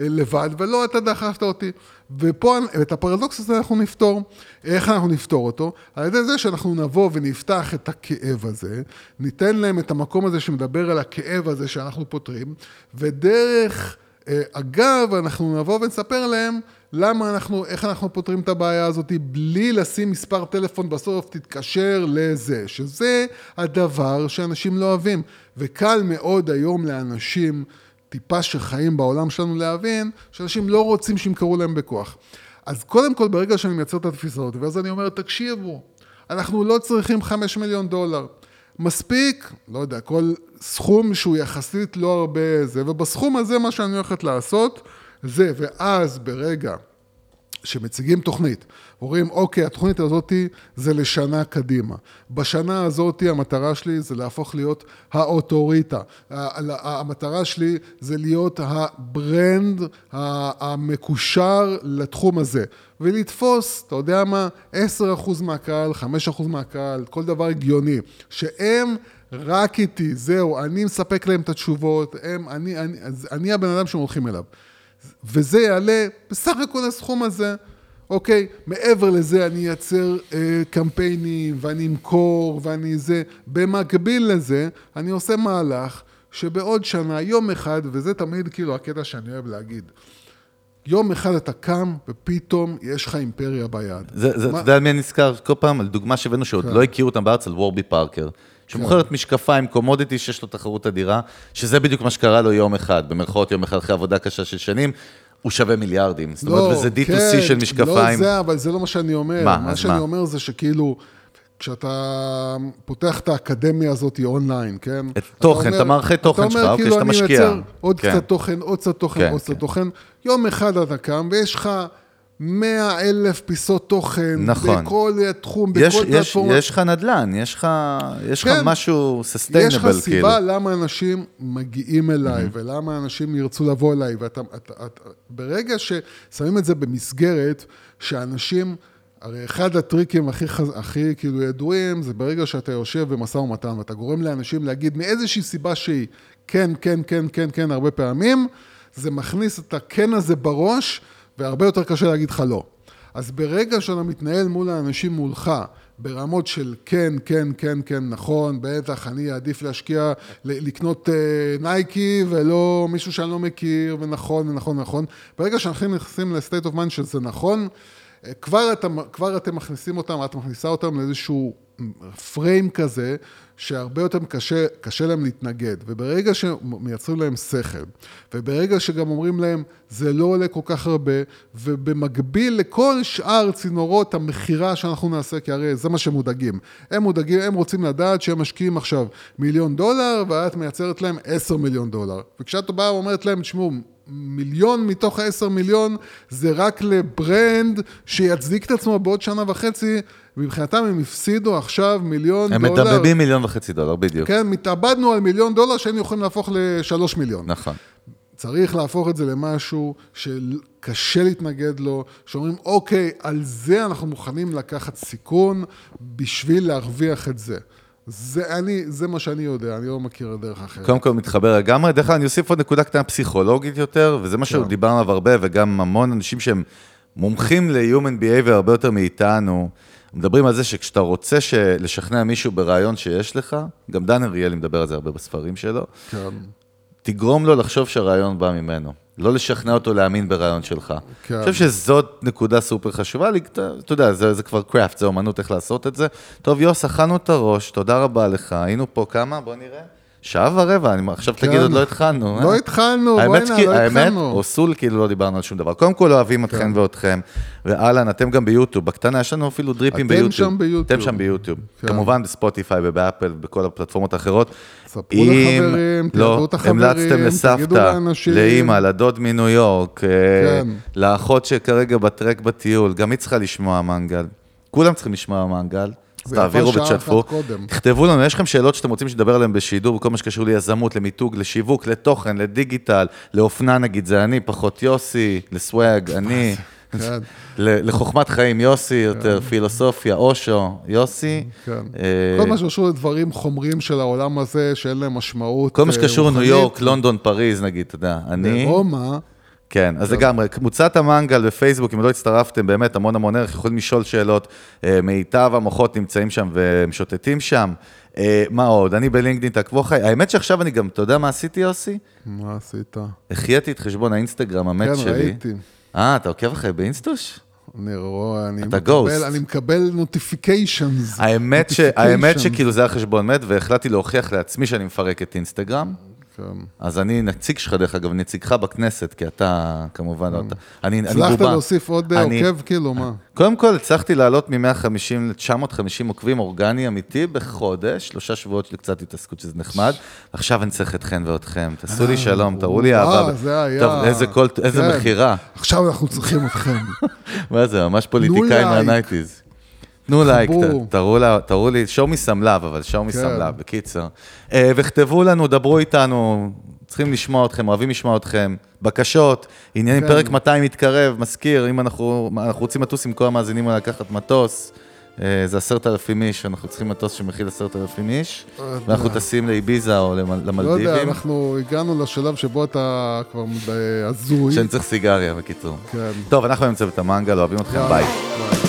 אה, לבד, ולא אתה דחפת אותי. ופה, את הפרדוקס הזה אנחנו נפתור. איך אנחנו נפתור אותו? על ידי זה שאנחנו נבוא ונפתח את הכאב הזה, ניתן להם את המקום הזה שמדבר על הכאב הזה שאנחנו פותרים, ודרך... אה, אגב, אנחנו נבוא ונספר להם למה אנחנו, איך אנחנו פותרים את הבעיה הזאת בלי לשים מספר טלפון בסוף, תתקשר לזה, שזה הדבר שאנשים לא אוהבים. וקל מאוד היום לאנשים טיפה שחיים בעולם שלנו להבין, שאנשים לא רוצים שימכרו להם בכוח. אז קודם כל, ברגע שאני מייצר את התפיסה הזאת, ואז אני אומר, תקשיבו, אנחנו לא צריכים 5 מיליון דולר. מספיק, לא יודע, כל סכום שהוא יחסית לא הרבה זה, ובסכום הזה מה שאני הולכת לעשות זה, ואז ברגע שמציגים תוכנית, אומרים, אוקיי, התוכנית הזאת זה לשנה קדימה. בשנה הזאת המטרה שלי זה להפוך להיות האוטוריטה. המטרה שלי זה להיות ה brand המקושר לתחום הזה. ולתפוס, אתה יודע מה, 10% מהקהל, 5% מהקהל, כל דבר הגיוני, שהם רק איתי, זהו, אני מספק להם את התשובות, הם, אני, אני, אז אני הבן אדם שהם הולכים אליו. וזה יעלה בסך הכל הסכום הזה. אוקיי, מעבר לזה אני אייצר אה, קמפיינים ואני אמכור ואני זה. במקביל לזה, אני עושה מהלך שבעוד שנה, יום אחד, וזה תמיד כאילו הקטע שאני אוהב להגיד, יום אחד אתה קם ופתאום יש לך אימפריה ביד. זה, זה, אתה יודע על מי אני נזכר כל פעם? על דוגמה שהבאנו שעוד כן. לא הכירו אותם בארץ, על וורבי פארקר. שמוכרת משקפיים, קומודיטי שיש לו תחרות אדירה, שזה בדיוק מה שקרה לו יום אחד, במרכאות יום אחד אחרי עבודה קשה של שנים, הוא שווה מיליארדים. זאת אומרת, וזה D2C כן, של משקפיים. לא זה, אבל זה לא מה שאני אומר. מה, מה שאני? אומר זה שכאילו, כשאתה פותח את האקדמיה הזאת אונליין, כן? את תוכן, אומר- את המערכי תוכן אתה שלך, אומר, אוקיי, כאילו, שאתה אני משקיע. מייצר עוד כן. קצת תוכן, עוד קצת תוכן, כן, עוד קצת כן. תוכן. יום אחד אתה קם ויש לך 100 אלף פיסות תוכן. נכון. בכל תחום, יש, בכל יש, פלטפורמה. יש לך נדל"ן, יש לך, יש לך כן. משהו יש לך כאילו. סיבה למה אנשים מגיעים אליי, mm-hmm. ולמה אנשים ירצו לבוא אליי, ואתה, אתה, אתה, ברגע ששמים את זה במסגרת, שאנשים, הרי אחד הטריקים הכי, הכי כאילו ידועים, זה ברגע שאתה יושב במשא ומתן, ואתה גורם לאנשים להגיד מאיזושהי סיבה שהיא, כן, כן, כן, כן, כן, הרבה פעמים, זה מכניס את הכן הזה בראש, והרבה יותר קשה להגיד לך לא. אז ברגע שאתה מתנהל מול האנשים מולך, ברמות של כן, כן, כן, כן, נכון, בטח, אני אעדיף להשקיע, לקנות אה, נייקי ולא מישהו שאני לא מכיר, ונכון, ונכון, ונכון. ברגע שאנחנו נכנסים ל-state of mind שזה נכון, אה, כבר, אתה, כבר אתם מכניסים אותם, את מכניסה אותם לאיזשהו פריים כזה, שהרבה יותר קשה, קשה להם להתנגד. וברגע שמייצרים להם שכל, וברגע שגם אומרים להם, זה לא עולה כל כך הרבה, ובמקביל לכל שאר צינורות המכירה שאנחנו נעשה, כי הרי זה מה שהם מודאגים. הם מודאגים, הם רוצים לדעת שהם משקיעים עכשיו מיליון דולר, ואת מייצרת להם עשר מיליון דולר. וכשאת באה ואומרת להם, תשמעו, מיליון מתוך ה-10 מיליון זה רק לברנד שיצדיק את עצמו בעוד שנה וחצי, מבחינתם הם הפסידו עכשיו מיליון הם דולר. מדבבים מיליון וחצי דולר, בדיוק. כן, מתאבדנו על מיליון דולר שהיינו יכולים להפוך לשלוש מיליון. נכון. צריך להפוך את זה למשהו שקשה להתנגד לו, שאומרים, אוקיי, על זה אנחנו מוכנים לקחת סיכון בשביל להרוויח את זה. זה, אני, זה מה שאני יודע, אני לא מכיר דרך אחרת. קודם כל מתחבר לגמרי. דרך אגב, אני אוסיף עוד נקודה קטנה פסיכולוגית יותר, וזה מה כן. שדיברנו עליו הרבה, וגם המון אנשים שהם מומחים ל-Human Behavior הרבה יותר מאיתנו, מדברים על זה שכשאתה רוצה ש- לשכנע מישהו ברעיון שיש לך, גם דן אריאלי מדבר על זה הרבה בספרים שלו, כן, תגרום לו לחשוב שהרעיון בא ממנו. לא לשכנע אותו להאמין ברעיון שלך. כן. אני חושב שזאת נקודה סופר חשובה לי, אתה אתה יודע, זה, זה כבר קראפט, זה אומנות איך לעשות את זה. טוב, יוס, אכלנו את הראש, תודה רבה לך, היינו פה כמה? בוא נראה. שעה ורבע, אני עכשיו כן. תגיד, עוד לא התחלנו. לא אה? התחלנו, בוא'נה, לא האמת, התחלנו. אוסול, כאילו לא דיברנו על שום דבר. קודם כל אוהבים אתכם כן. ואתכם, ואהלן, אתם גם ביוטיוב, בקטנה, יש לנו אפילו דריפים אתם ביוטיוב. שם ביוטיוב. אתם שם ביוטיוב. כן. כמובן בספוטיפיי ובאפל ובכל הפלטפורמות האחרות. ספרו אם- לחברים, לא, תיידעו את החברים, המלצתם לסבתא. לאימא, לדוד מניו יורק, אה, כן. לאחות שכרגע בטרק בטיול, גם היא צריכה לשמוע מנגל. כולם צריכים לשמוע מנגל. אז תעבירו ותשתפו. תכתבו לנו, יש לכם שאלות שאתם רוצים שנדבר עליהן בשידור, בכל מה שקשור ליזמות, למיתוג, לשיווק, לתוכן, לדיגיטל, לאופנה נגיד, זה אני, פחות יוסי, לסוואג, אני. כן. לחוכמת חיים, יוסי, יותר פילוסופיה, אושו, יוסי. כן. אה, כל מה שקשור לדברים חומריים של העולם הזה, שאין להם משמעות כל מה אה, שקשור לניו רוחנית. יורק, לונדון, פריז, נגיד, אתה יודע, אני... ברומא, כן, אז לגמרי, קבוצת המנגל בפייסבוק, אם לא הצטרפתם, באמת המון המון ערך, יכולים לשאול שאלות. אה, מיטב המוחות נמצאים שם ומשוטטים שם. אה, מה עוד? אני בלינקדאין, תעקבו אחריי. האמת שעכשיו אני גם, אתה יודע מה עשיתי, יוסי? מה עשית? החייתי את חשבון האינסטגרם המת כן, שלי. ראיתי. אה, אתה עוקב אחרי באינסטוש? אני רואה, אני מקבל. אני מקבל נוטיפיקיישנס. האמת, ש... האמת שכאילו זה היה חשבון מת, והחלטתי להוכיח לעצמי שאני מפרק את אינסטגרם. אז אני נציג שלך, דרך אגב, נציגך בכנסת, כי אתה כמובן לא אתה. אני אני הצלחת בובה. להוסיף עוד אה, עוקב, כאילו, מה? קודם כל, הצלחתי לעלות מ-150 ל-950 עוקבים אורגני אמיתי בחודש, שלושה שבועות של קצת התעסקות שזה נחמד. עכשיו אני צריך אתכן ואתכם, תעשו לי שלום, תראו לי אה, אהבה. זה היה- טוב, איזה קול, איזה כן. מכירה. עכשיו אנחנו צריכים אתכם. מה זה, ממש פוליטיקאי like. מה nineties. תנו לייק, תראו לה- תראו לי, show me some love, אבל show me כן. some love, בקיצר. אה, וכתבו לנו, דברו איתנו, צריכים לשמוע אתכם, אוהבים לשמוע אתכם. בקשות, עניינים, כן. פרק 200 מתקרב, מזכיר, אם אנחנו אנחנו רוצים לטוס עם כל המאזינים לקחת מטוס. אה, זה עשרת אלפים איש, אנחנו צריכים מטוס שמכיל עשרת אלפים איש, ואנחנו טסים לאביזה או למ- לא יודע, למלדיבים, אנחנו הגענו לשלב שבו אתה כבר הזוי. שאני צריך סיגריה, בקיצור. כן. טוב, אנחנו היום צוות המנגל, אוהבים אתכם, ביי. ביי.